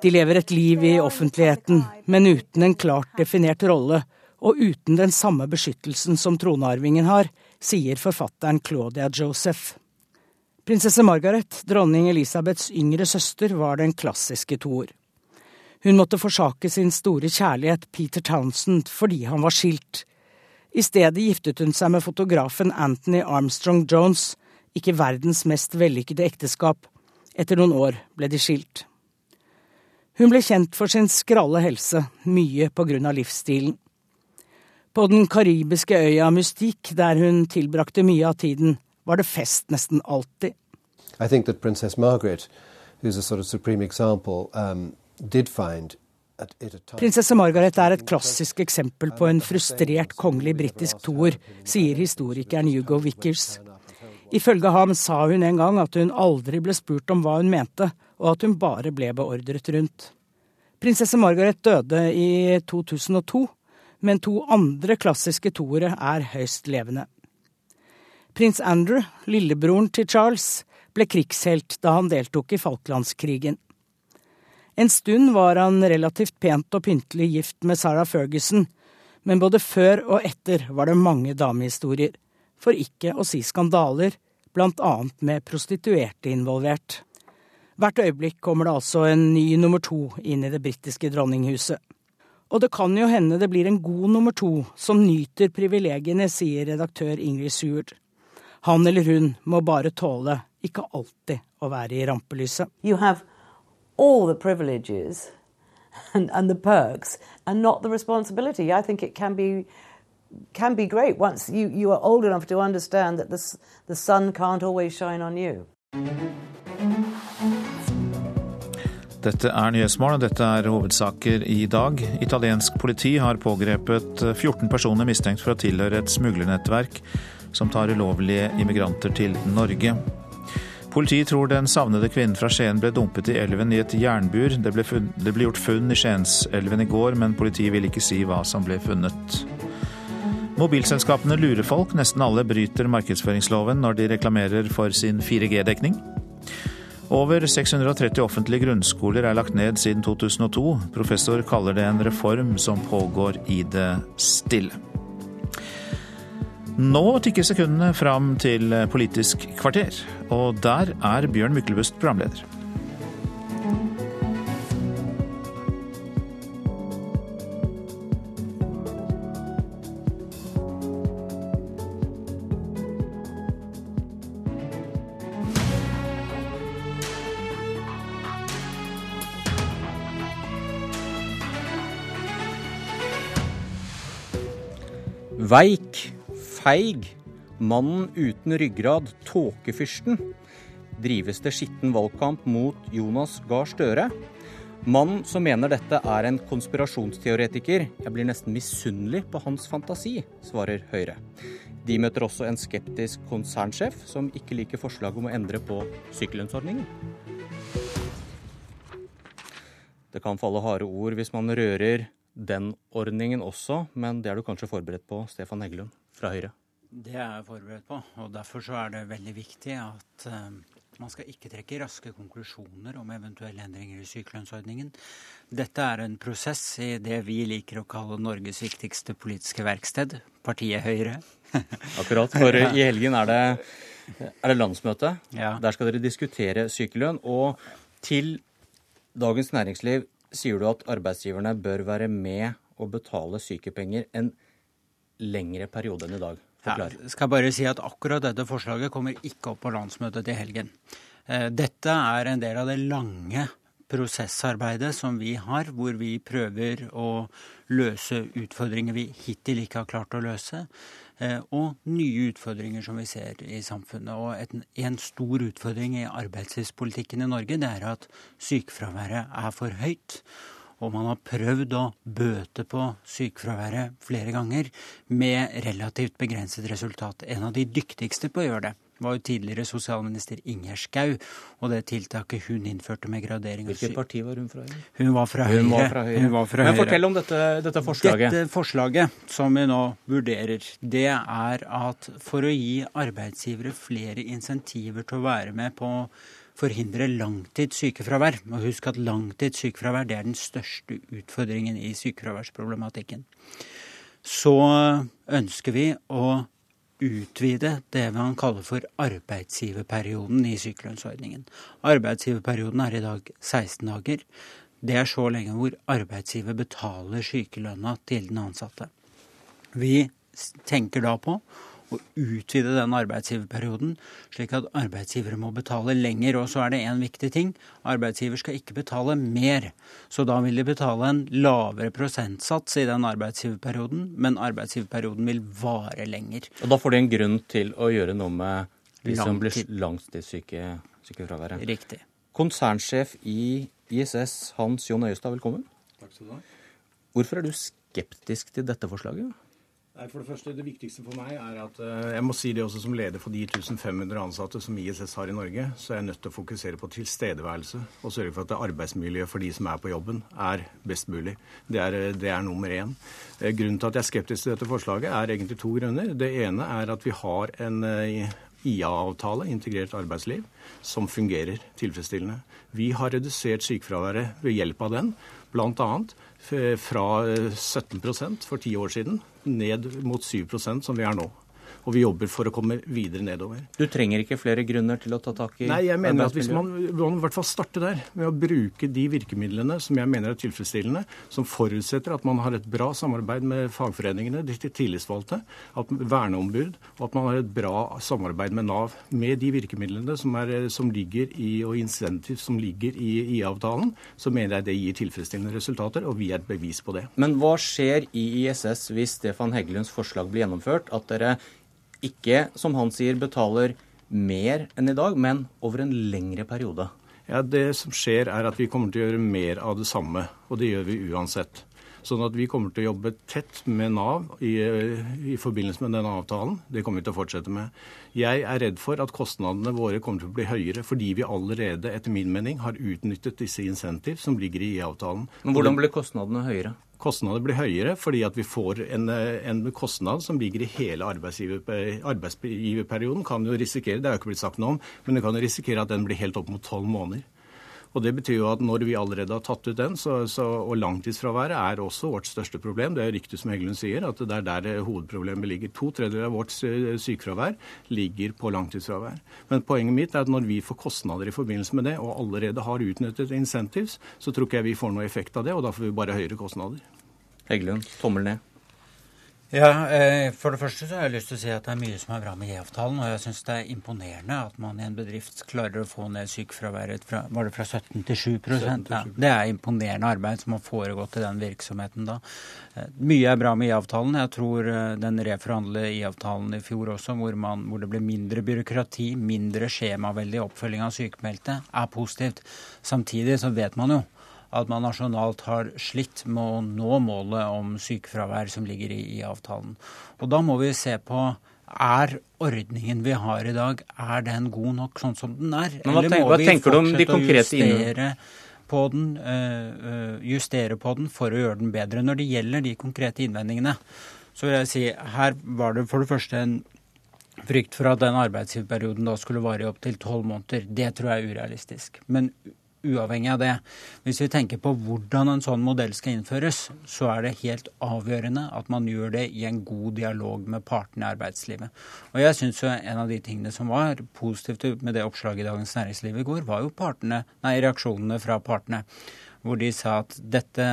Speaker 73: De lever et liv i offentligheten, men uten en klart definert rolle, og uten den samme beskyttelsen som tronarvingen har, sier forfatteren Claudia Joseph. Prinsesse Margaret, dronning Elisabeths yngre søster, var den klassiske toer. Hun måtte forsake sin store kjærlighet Peter Townsend fordi han var skilt, i stedet giftet hun seg med fotografen Anthony Armstrong Jones, ikke verdens mest vellykkede ekteskap. Etter noen år ble de skilt. Hun ble kjent for sin skralle helse, mye på grunn av livsstilen. På den karibiske øya Mystique, der hun tilbrakte mye av tiden, var det fest nesten alltid.
Speaker 65: I think that Princess Margaret, who's a sort of supreme example, um, did find
Speaker 73: Prinsesse Margaret er et klassisk eksempel på en frustrert kongelig britisk toer, sier historikeren Hugo Vickers. Ifølge ham sa hun en gang at hun aldri ble spurt om hva hun mente, og at hun bare ble beordret rundt. Prinsesse Margaret døde i 2002, men to andre klassiske toere er høyst levende. Prins Andrew, lillebroren til Charles, ble krigshelt da han deltok i Falklandskrigen. En stund var han relativt pent og pyntelig gift med Sarah Ferguson, men både før og etter var det mange damehistorier, for ikke å si skandaler, blant annet med prostituerte involvert. Hvert øyeblikk kommer det altså en ny nummer to inn i det britiske dronninghuset. Og det kan jo hende det blir en god nummer to som nyter privilegiene, sier redaktør Ingrid Seward. Han eller hun må bare tåle ikke alltid å være i rampelyset.
Speaker 74: You have all the privileges and, and the perks and not the responsibility. I think it can be can be great once you, you are old enough to understand that the, the sun can't always shine on you.
Speaker 1: Dette er Nyhetsmorgen, og dette er hovedsaker i dag. Italiensk politi har pågrepet 14 personer mistenkt for å tilhøre et smuglernettverk som tar ulovlige immigranter til Norge. Politiet tror den savnede kvinnen fra Skien ble dumpet i elven i et jernbur. Det ble, funn, det ble gjort funn i Skienselven i går, men politiet vil ikke si hva som ble funnet. Mobilselskapene lurer folk. Nesten alle bryter markedsføringsloven når de reklamerer for sin 4G-dekning.
Speaker 75: Over 630 offentlige grunnskoler er lagt ned siden 2002. Professor kaller det en reform som pågår i det stille. Nå tikker sekundene fram til Politisk kvarter, og der er Bjørn Myklebust programleder.
Speaker 76: Veik, feig, mannen uten ryggrad, tåkefyrsten. Drives det skitten valgkamp mot Jonas Gahr Støre? Mannen som mener dette er en konspirasjonsteoretiker. Jeg blir nesten misunnelig på hans fantasi, svarer Høyre. De møter også en skeptisk konsernsjef som ikke liker forslaget om å endre på sykelønnsordningen. Det kan falle harde ord hvis man rører den ordningen også, men det er du kanskje forberedt på, Stefan Heggelund fra Høyre?
Speaker 77: Det er jeg forberedt på, og derfor så er det veldig viktig at uh, man skal ikke trekke raske konklusjoner om eventuelle endringer i sykelønnsordningen. Dette er en prosess i det vi liker å kalle Norges viktigste politiske verksted, partiet Høyre.
Speaker 76: Akkurat, for i helgen er det, er det landsmøte.
Speaker 77: Ja.
Speaker 76: Der skal dere diskutere sykelønn. Og til Dagens Næringsliv sier du at arbeidsgiverne bør være med og betale sykepenger en lengre periode enn i dag.
Speaker 77: Forklar. Ja, skal bare si at akkurat dette forslaget kommer ikke opp på landsmøtet til helgen. Eh, dette er en del av det lange prosessarbeidet som vi har, hvor vi prøver å løse utfordringer vi hittil ikke har klart å løse, eh, og nye utfordringer som vi ser i samfunnet. Og en, en stor utfordring i arbeidslivspolitikken i Norge det er at sykefraværet er for høyt. Og man har prøvd å bøte på sykefraværet flere ganger med relativt begrenset resultat. En av de dyktigste på å gjøre det var jo tidligere sosialminister Ingjerd Schou og det tiltaket hun innførte med gradering
Speaker 76: av Hvilket parti var hun fra?
Speaker 77: Hun var fra Høyre.
Speaker 76: Hun var fra Høyre.
Speaker 77: Var fra
Speaker 76: Men fortell om dette, dette, forslaget.
Speaker 77: Dette forslaget som vi nå vurderer, det er at for å gi arbeidsgivere flere insentiver til å være med på forhindre langtids sykefravær. Og husk at langtids sykefravær er den største utfordringen i sykefraværsproblematikken. Så ønsker vi å utvide det man kaller for arbeidsgiverperioden i sykelønnsordningen. Arbeidsgiverperioden er i dag 16 dager. Det er så lenge hvor arbeidsgiver betaler sykelønna til den ansatte. Vi tenker da på å utvide den arbeidsgiverperioden, slik at arbeidsgivere må betale lenger. Og så er det én viktig ting. Arbeidsgiver skal ikke betale mer. Så da vil de betale en lavere prosentsats i den arbeidsgiverperioden, men arbeidsgiverperioden vil vare lenger.
Speaker 76: Og da får de en grunn til å gjøre noe med de som blir langtidssykefraværet.
Speaker 77: Riktig.
Speaker 76: Konsernsjef i ISS, Hans Jon Øyestad, velkommen.
Speaker 78: Takk skal du ha.
Speaker 76: Hvorfor er du skeptisk til dette forslaget?
Speaker 78: For Det første, det viktigste for meg er at uh, jeg må si det også som leder for de 1500 ansatte som ISS har i Norge, så er jeg nødt til å fokusere på tilstedeværelse og sørge for at arbeidsmiljøet for de som er på jobben, er best mulig. Det er, det er nummer én. Uh, grunnen til at jeg er skeptisk til dette forslaget, er egentlig to grunner. Det ene er at vi har en IA-avtale, integrert arbeidsliv, som fungerer tilfredsstillende. Vi har redusert sykefraværet ved hjelp av den, bl.a. fra 17% for ti år siden ned mot 7% som vi er nå. Og vi jobber for å komme videre nedover.
Speaker 76: Du trenger ikke flere grunner til å ta tak i
Speaker 78: Nei, jeg mener at hvis man, man i hvert fall starte der, med å bruke de virkemidlene som jeg mener er tilfredsstillende, som forutsetter at man har et bra samarbeid med fagforeningene, de tillitsvalgte, at verneombud, og at man har et bra samarbeid med Nav. Med de virkemidlene som, er, som ligger i, og insentiv som ligger i IA-avtalen, så mener jeg det gir tilfredsstillende resultater, og vi er et bevis på det.
Speaker 76: Men hva skjer i ISS hvis Stefan Heggelunds forslag blir gjennomført? At dere ikke, som han sier, betaler mer enn i dag, men over en lengre periode?
Speaker 78: Ja, Det som skjer, er at vi kommer til å gjøre mer av det samme, og det gjør vi uansett. Sånn at vi kommer til å jobbe tett med Nav i, i forbindelse med denne avtalen. Det kommer vi til å fortsette med. Jeg er redd for at kostnadene våre kommer til å bli høyere, fordi vi allerede, etter min mening, har utnyttet disse insentiv som ligger i IA-avtalen.
Speaker 76: Men Hvordan blir kostnadene høyere?
Speaker 78: Kostnadene blir høyere fordi at vi får en, en kostnad som ligger i hele arbeidsgiver, arbeidsgiverperioden. Kan jo risikere, Det er jo ikke blitt sagt noe om, men det kan jo risikere at den blir helt opp mot tolv måneder. Og Det betyr jo at når vi allerede har tatt ut den, så, så, og langtidsfraværet er også vårt største problem. Det er riktig som Heggelund sier, at det er der hovedproblemet ligger. To tredjedeler av vårt sykefravær ligger på langtidsfravær. Men poenget mitt er at når vi får kostnader i forbindelse med det, og allerede har utnyttet incentives, så tror ikke jeg vi får noe effekt av det, og da får vi bare høyere kostnader.
Speaker 76: Heggelund, tommel ned.
Speaker 77: Ja, eh, For det første så har jeg lyst til å si at det er mye som er bra med E-avtalen. Og jeg syns det er imponerende at man i en bedrift klarer å få ned sykefraværet fra, var det fra 17 til 7 ja, Det er imponerende arbeid som har foregått i den virksomheten da. Eh, mye er bra med I-avtalen. Jeg tror eh, den reforhandlede I-avtalen i fjor også, hvor, man, hvor det ble mindre byråkrati, mindre skjemaveldig oppfølging av sykemeldte, er positivt. Samtidig så vet man jo at man nasjonalt har slitt med å nå målet om sykefravær som ligger i, i avtalen. Og da må vi se på er ordningen vi har i dag, er den god nok sånn som den er?
Speaker 76: Eller tenker, må vi fortsette å justere
Speaker 77: på den, uh, justere på den for å gjøre den bedre? Når det gjelder de konkrete innvendingene, så vil jeg si her var det for det første en frykt for at den arbeidsgiverperioden da skulle vare i opptil tolv måneder. Det tror jeg er urealistisk. Men uavhengig av det. Hvis vi tenker på hvordan en sånn modell skal innføres, så er det helt avgjørende at man gjør det i en god dialog med partene i arbeidslivet. Og jeg syns en av de tingene som var positivt med det oppslaget i Dagens Næringsliv i går, var jo partene, nei, reaksjonene fra partene hvor de sa at dette,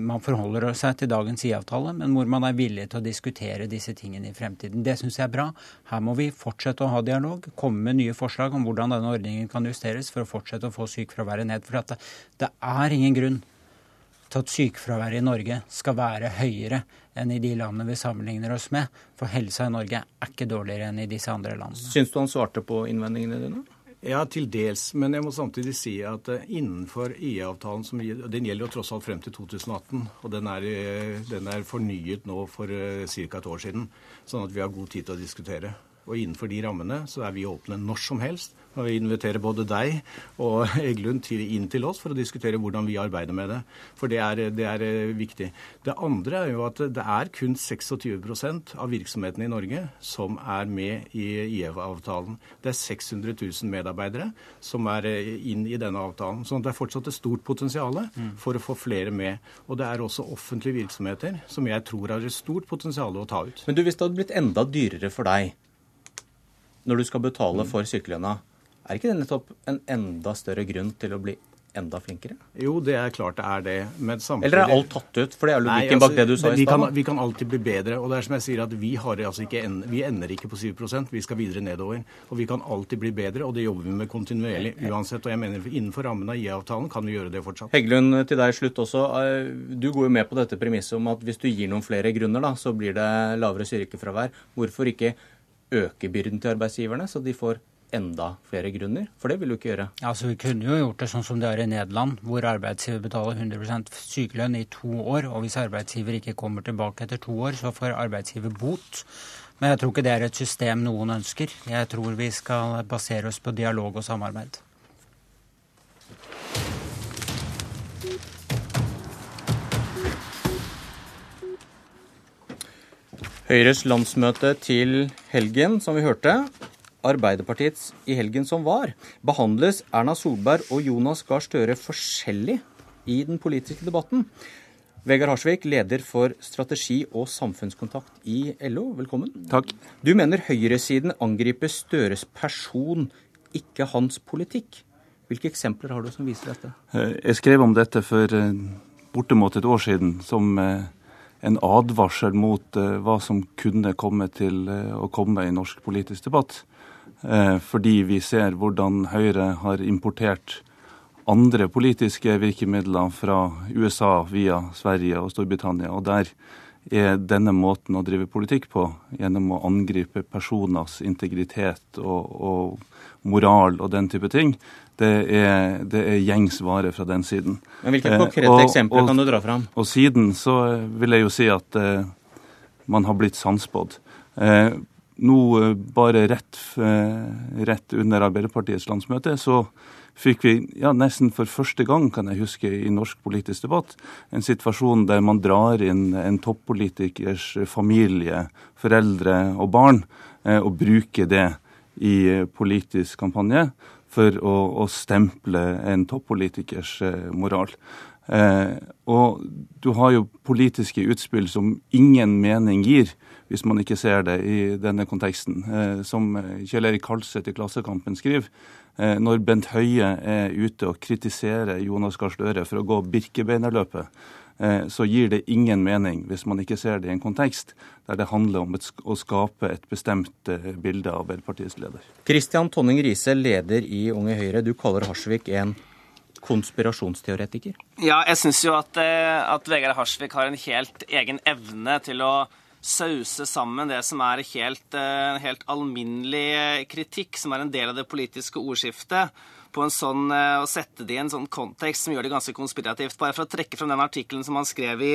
Speaker 77: man forholder seg til dagens IA-avtale, men hvor man er villig til å diskutere disse tingene i fremtiden. Det syns jeg er bra. Her må vi fortsette å ha dialog, komme med nye forslag om hvordan denne ordningen kan justeres for å fortsette å få sykefraværet ned. For det, det er ingen grunn til at sykefraværet i Norge skal være høyere enn i de landene vi sammenligner oss med. For helsa i Norge er ikke dårligere enn i disse andre landene.
Speaker 76: Syns du han svarte på innvendingene dine?
Speaker 78: Ja, til dels. Men jeg må samtidig si at uh, innenfor IA-avtalen, som den gjelder jo tross alt frem til 2018, og den er, uh, den er fornyet nå for uh, ca. et år siden, sånn at vi har god tid til å diskutere. Og innenfor de rammene så er vi åpne når som helst og vi inviterer både deg og Egglund til, inn til oss for å diskutere hvordan vi arbeider med det. For det er, det er eh, viktig. Det andre er jo at det er kun 26% av virksomhetene i Norge som er med i IEV-avtalen. Det er 600 000 medarbeidere som er eh, inn i denne avtalen. Så det er fortsatt et stort potensial for å få flere med. Og det er også offentlige virksomheter som jeg tror har et stort potensial å ta ut.
Speaker 76: Men du, hvis det hadde blitt enda dyrere for deg når du skal betale for sykelønna, er ikke det nettopp en enda større grunn til å bli enda flinkere?
Speaker 78: Jo, det er klart det er det.
Speaker 76: Samtidig... Eller er alt tatt ut? For det er logikken altså, bak det du sa i
Speaker 78: stad. Vi kan alltid bli bedre. Og det er som jeg sier at vi, har altså ikke vi ender ikke på 7% vi skal videre nedover. Og vi kan alltid bli bedre, og det jobber vi med kontinuerlig uansett. Og jeg mener innenfor rammen av IA-avtalen kan vi gjøre det fortsatt.
Speaker 76: Heggelund, til deg slutt også. Eh, du går jo med på dette premisset om at hvis du gir noen flere grunner, da, så blir det lavere sykefravær. Hvorfor ikke øke byrden til arbeidsgiverne, så de får enda flere grunner? For det vil du ikke gjøre.
Speaker 77: Altså, Vi kunne jo gjort det sånn som det er i Nederland, hvor arbeidsgiver betaler 100% sykelønn i to år. Og hvis arbeidsgiver ikke kommer tilbake etter to år, så får arbeidsgiver bot. Men jeg tror ikke det er et system noen ønsker. Jeg tror vi skal basere oss på dialog og samarbeid.
Speaker 76: Høyres landsmøte til helgen, som vi hørte, Arbeiderpartiets i helgen som var, behandles Erna Solberg og Jonas Gahr Støre forskjellig i den politiske debatten. Vegard Harsvik, leder for strategi og samfunnskontakt i LO, velkommen.
Speaker 37: Takk.
Speaker 76: Du mener høyresiden angriper Støres person, ikke hans politikk. Hvilke eksempler har du som viser dette?
Speaker 37: Eh, jeg skrev om dette for eh, bortimot et år siden som eh, en advarsel mot hva som kunne komme til å komme i norsk politisk debatt. Eh, fordi vi ser hvordan Høyre har importert andre politiske virkemidler fra USA via Sverige og Storbritannia. Og der er denne måten å drive politikk på, gjennom å angripe personers integritet og, og moral og den type ting, det er, det er gjengs vare fra den siden.
Speaker 76: Men Hvilke eh, konkrete og, eksempler og, kan du dra fram?
Speaker 37: Og siden så vil jeg jo si at eh, man har blitt sannspådd. Eh, nå eh, bare rett, eh, rett, under Arbeiderpartiets landsmøte så fikk vi ja, nesten for første gang, kan jeg huske, i norsk politisk debatt, en situasjon der man drar inn en toppolitikers familie, foreldre og barn, eh, og bruker det i politisk kampanje for å, å stemple en toppolitikers eh, moral. Eh, og du har jo politiske utspill som ingen mening gir, hvis man ikke ser det i denne konteksten. Eh, som Kjell Erik Kalseth i Klassekampen skriver, eh, når Bent Høie er ute og kritiserer Jonas Gahr Støre for å gå Birkebeinerløpet, Eh, så gir det ingen mening hvis man ikke ser det i en kontekst der det handler om å skape et bestemt eh, bilde av Arbeiderpartiets leder.
Speaker 76: Kristian Tonning Riise, leder i Unge Høyre. Du kaller Harsvik en konspirasjonsteoretiker?
Speaker 79: Ja, jeg syns jo at, eh, at Vegard Harsvik har en helt egen evne til å sause sammen det som er helt, helt alminnelig kritikk, som er en del av det politiske ordskiftet på en sånn, å eh, sette det i en sånn kontekst som gjør det ganske konspirativt. Bare for å trekke frem den artikkelen som han skrev i,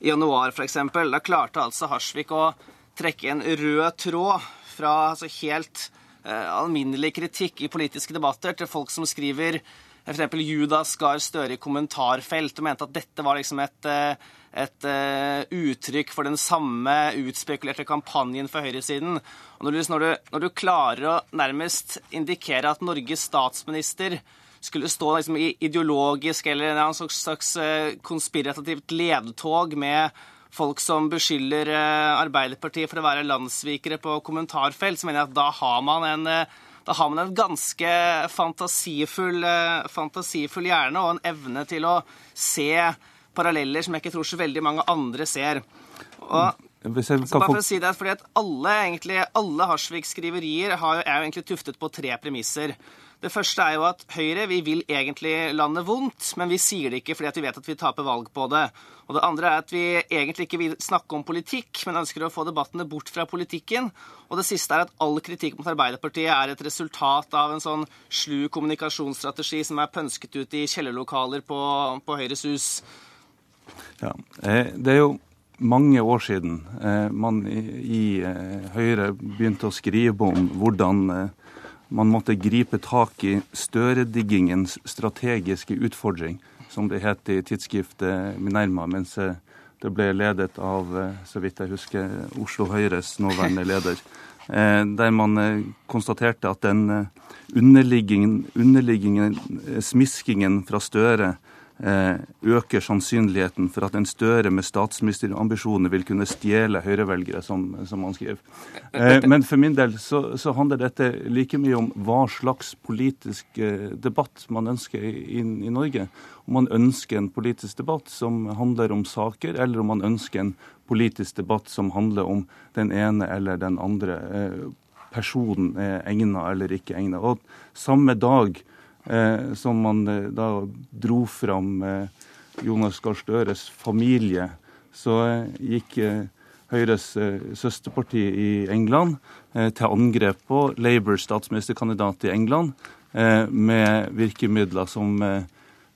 Speaker 79: i januar, f.eks. Da klarte altså Harsvik å trekke en rød tråd fra altså helt eh, alminnelig kritikk i politiske debatter til folk som skriver f.eks. Judas Gahr Støre i kommentarfelt og mente at dette var liksom et eh, et uh, uttrykk for den samme utspekulerte kampanjen for høyresiden. Og når du, når, du, når du, klarer å nærmest indikere at Norges statsminister skulle stå liksom, i ideologisk eller en slags, slags uh, konspirativt ledetog med folk som beskylder uh, Arbeiderpartiet for å være landssvikere på kommentarfelt, så mener jeg at da har man en da har man en ganske fantasifull, fantasifull hjerne og en evne til å se paralleller som jeg ikke tror så veldig mange andre ser. Og så bare for å si det, fordi at Alle egentlig, alle Harsviks skriverier er jo egentlig tuftet på tre premisser. Det første er jo at Høyre vi vil egentlig landet vondt, men vi sier det ikke fordi at vi vet at vi taper valg på det. Og Det andre er at vi egentlig ikke vil snakke om politikk, men ønsker å få debattene bort fra politikken. Og det siste er at all kritikk mot Arbeiderpartiet er et resultat av en sånn slu kommunikasjonsstrategi som er pønsket ut i kjellerlokaler på, på Høyres hus.
Speaker 37: Ja, eh, Det er jo mange år siden eh, man i eh, Høyre begynte å skrive om hvordan man måtte gripe tak i størediggingens strategiske utfordring, som det het i tidsskriftet Minerma, mens det ble ledet av, så vidt jeg husker, Oslo Høyres nåværende leder. Der man konstaterte at den underliggingen, underliggingen smiskingen fra Støre øker sannsynligheten for at en Støre med statsministerambisjoner vil kunne stjele høyrevelgere, som, som han skrev. Eh, men for min del så, så, handler dette like mye om hva slags politisk eh, debatt man ønsker i, i Norge. Om man ønsker en politisk debatt som handler om saker, eller om man ønsker en politisk debatt som handler om den ene eller den andre personen er egnet eller ikke egnet. Og samme dag eh, som man eh, da dro fram eh, Jonas Gahr Støres familie, så eh, gikk Høyres søsterparti i England til angrep på Labours statsministerkandidat i England med virkemidler som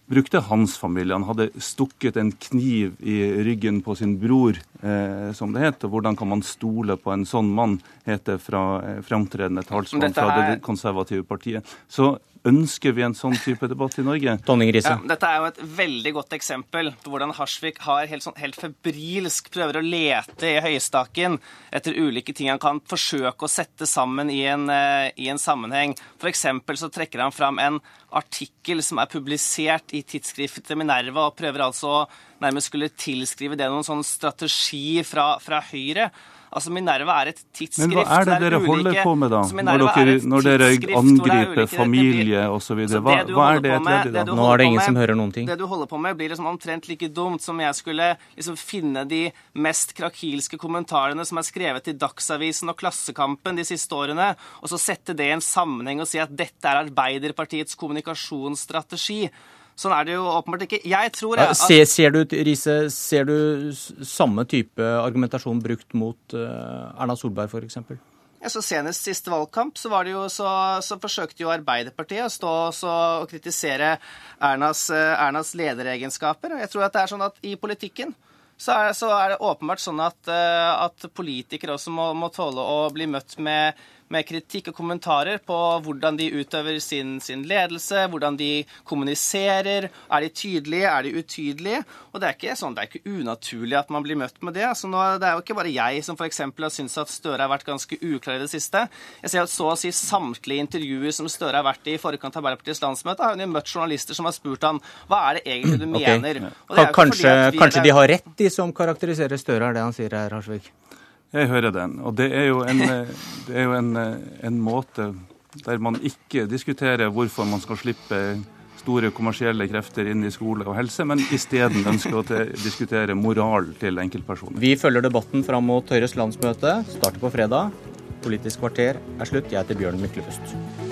Speaker 37: brukte hans familie. Han hadde stukket en kniv i ryggen på sin bror, eh, som det het. Og hvordan kan man stole på en sånn mann, heter fra eh, fremtredende talsmann fra det konservative partiet. Så Ønsker vi en sånn type debatt i Norge?
Speaker 79: Ja, dette er jo et veldig godt eksempel på hvordan Harsvik har helt, sånn, helt febrilsk prøver å lete i høyestaken etter ulike ting han kan forsøke å sette sammen i en, uh, i en sammenheng. F.eks. så trekker han fram en artikkel som er publisert i tidsskriftet Minerva, og prøver altså nærmest skulle tilskrive det noen sånn strategi fra, fra Høyre. Altså Minerva er et tidsskrift.
Speaker 37: Men hva er det dere holder på med da? Når dere, når dere angriper familie osv. Hva, hva er det et ledd i da?
Speaker 76: Nå er det ingen som hører noen ting.
Speaker 79: Det du holder på med, blir liksom omtrent like dumt som jeg skulle liksom finne de mest krakilske kommentarene som er skrevet i Dagsavisen og Klassekampen de siste årene, og så sette det i en sammenheng og si at dette er Arbeiderpartiets kommunikasjonsstrategi Sånn er det jo åpenbart ikke. Jeg tror
Speaker 76: jeg,
Speaker 79: at
Speaker 76: ser, ser du, Riise, ser du samme type argumentasjon brukt mot eh, Erna Solberg f.eks.?
Speaker 79: Ja, så Senest siste valgkamp så, var det jo, så, så forsøkte jo Arbeiderpartiet å stå så, og kritisere Ernas, eh, Ernas lederegenskaper. Jeg tror at det er sånn at i politikken så er, så er det åpenbart sånn at, eh, at politikere også må, må tåle å bli møtt med, med kritikk og kommentarer på hvordan de utøver sin, sin ledelse, hvordan de kommuniserer. Er de tydelige, er de utydelige? Og det er ikke, sånn, det er ikke unaturlig at man blir møtt med det. Altså nå, det er jo ikke bare jeg som f.eks. har syntes at Støre har vært ganske uklar i det siste. Jeg ser at så å si samtlige intervjuer som Støre har vært i i forkant av Arbeiderpartiets landsmøte, har hun jo møtt journalister som har spurt han hva er det egentlig du
Speaker 76: Ok.
Speaker 79: mener? Er
Speaker 76: Kanskje, kanskje de har rett, de som karakteriserer Støre, er det han sier her, Harsvik?
Speaker 37: Jeg hører den. Og det er jo en, eh, er jo en, eh, en måte der man ikke diskuterer hvorfor man skal slippe store kommersielle krefter inn i skole og helse, men isteden ønsker å diskutere moral til enkeltpersoner.
Speaker 76: Vi følger debatten fram mot Høyres landsmøte. Starter på fredag. Politisk kvarter er slutt. Jeg heter Bjørn Myklebust.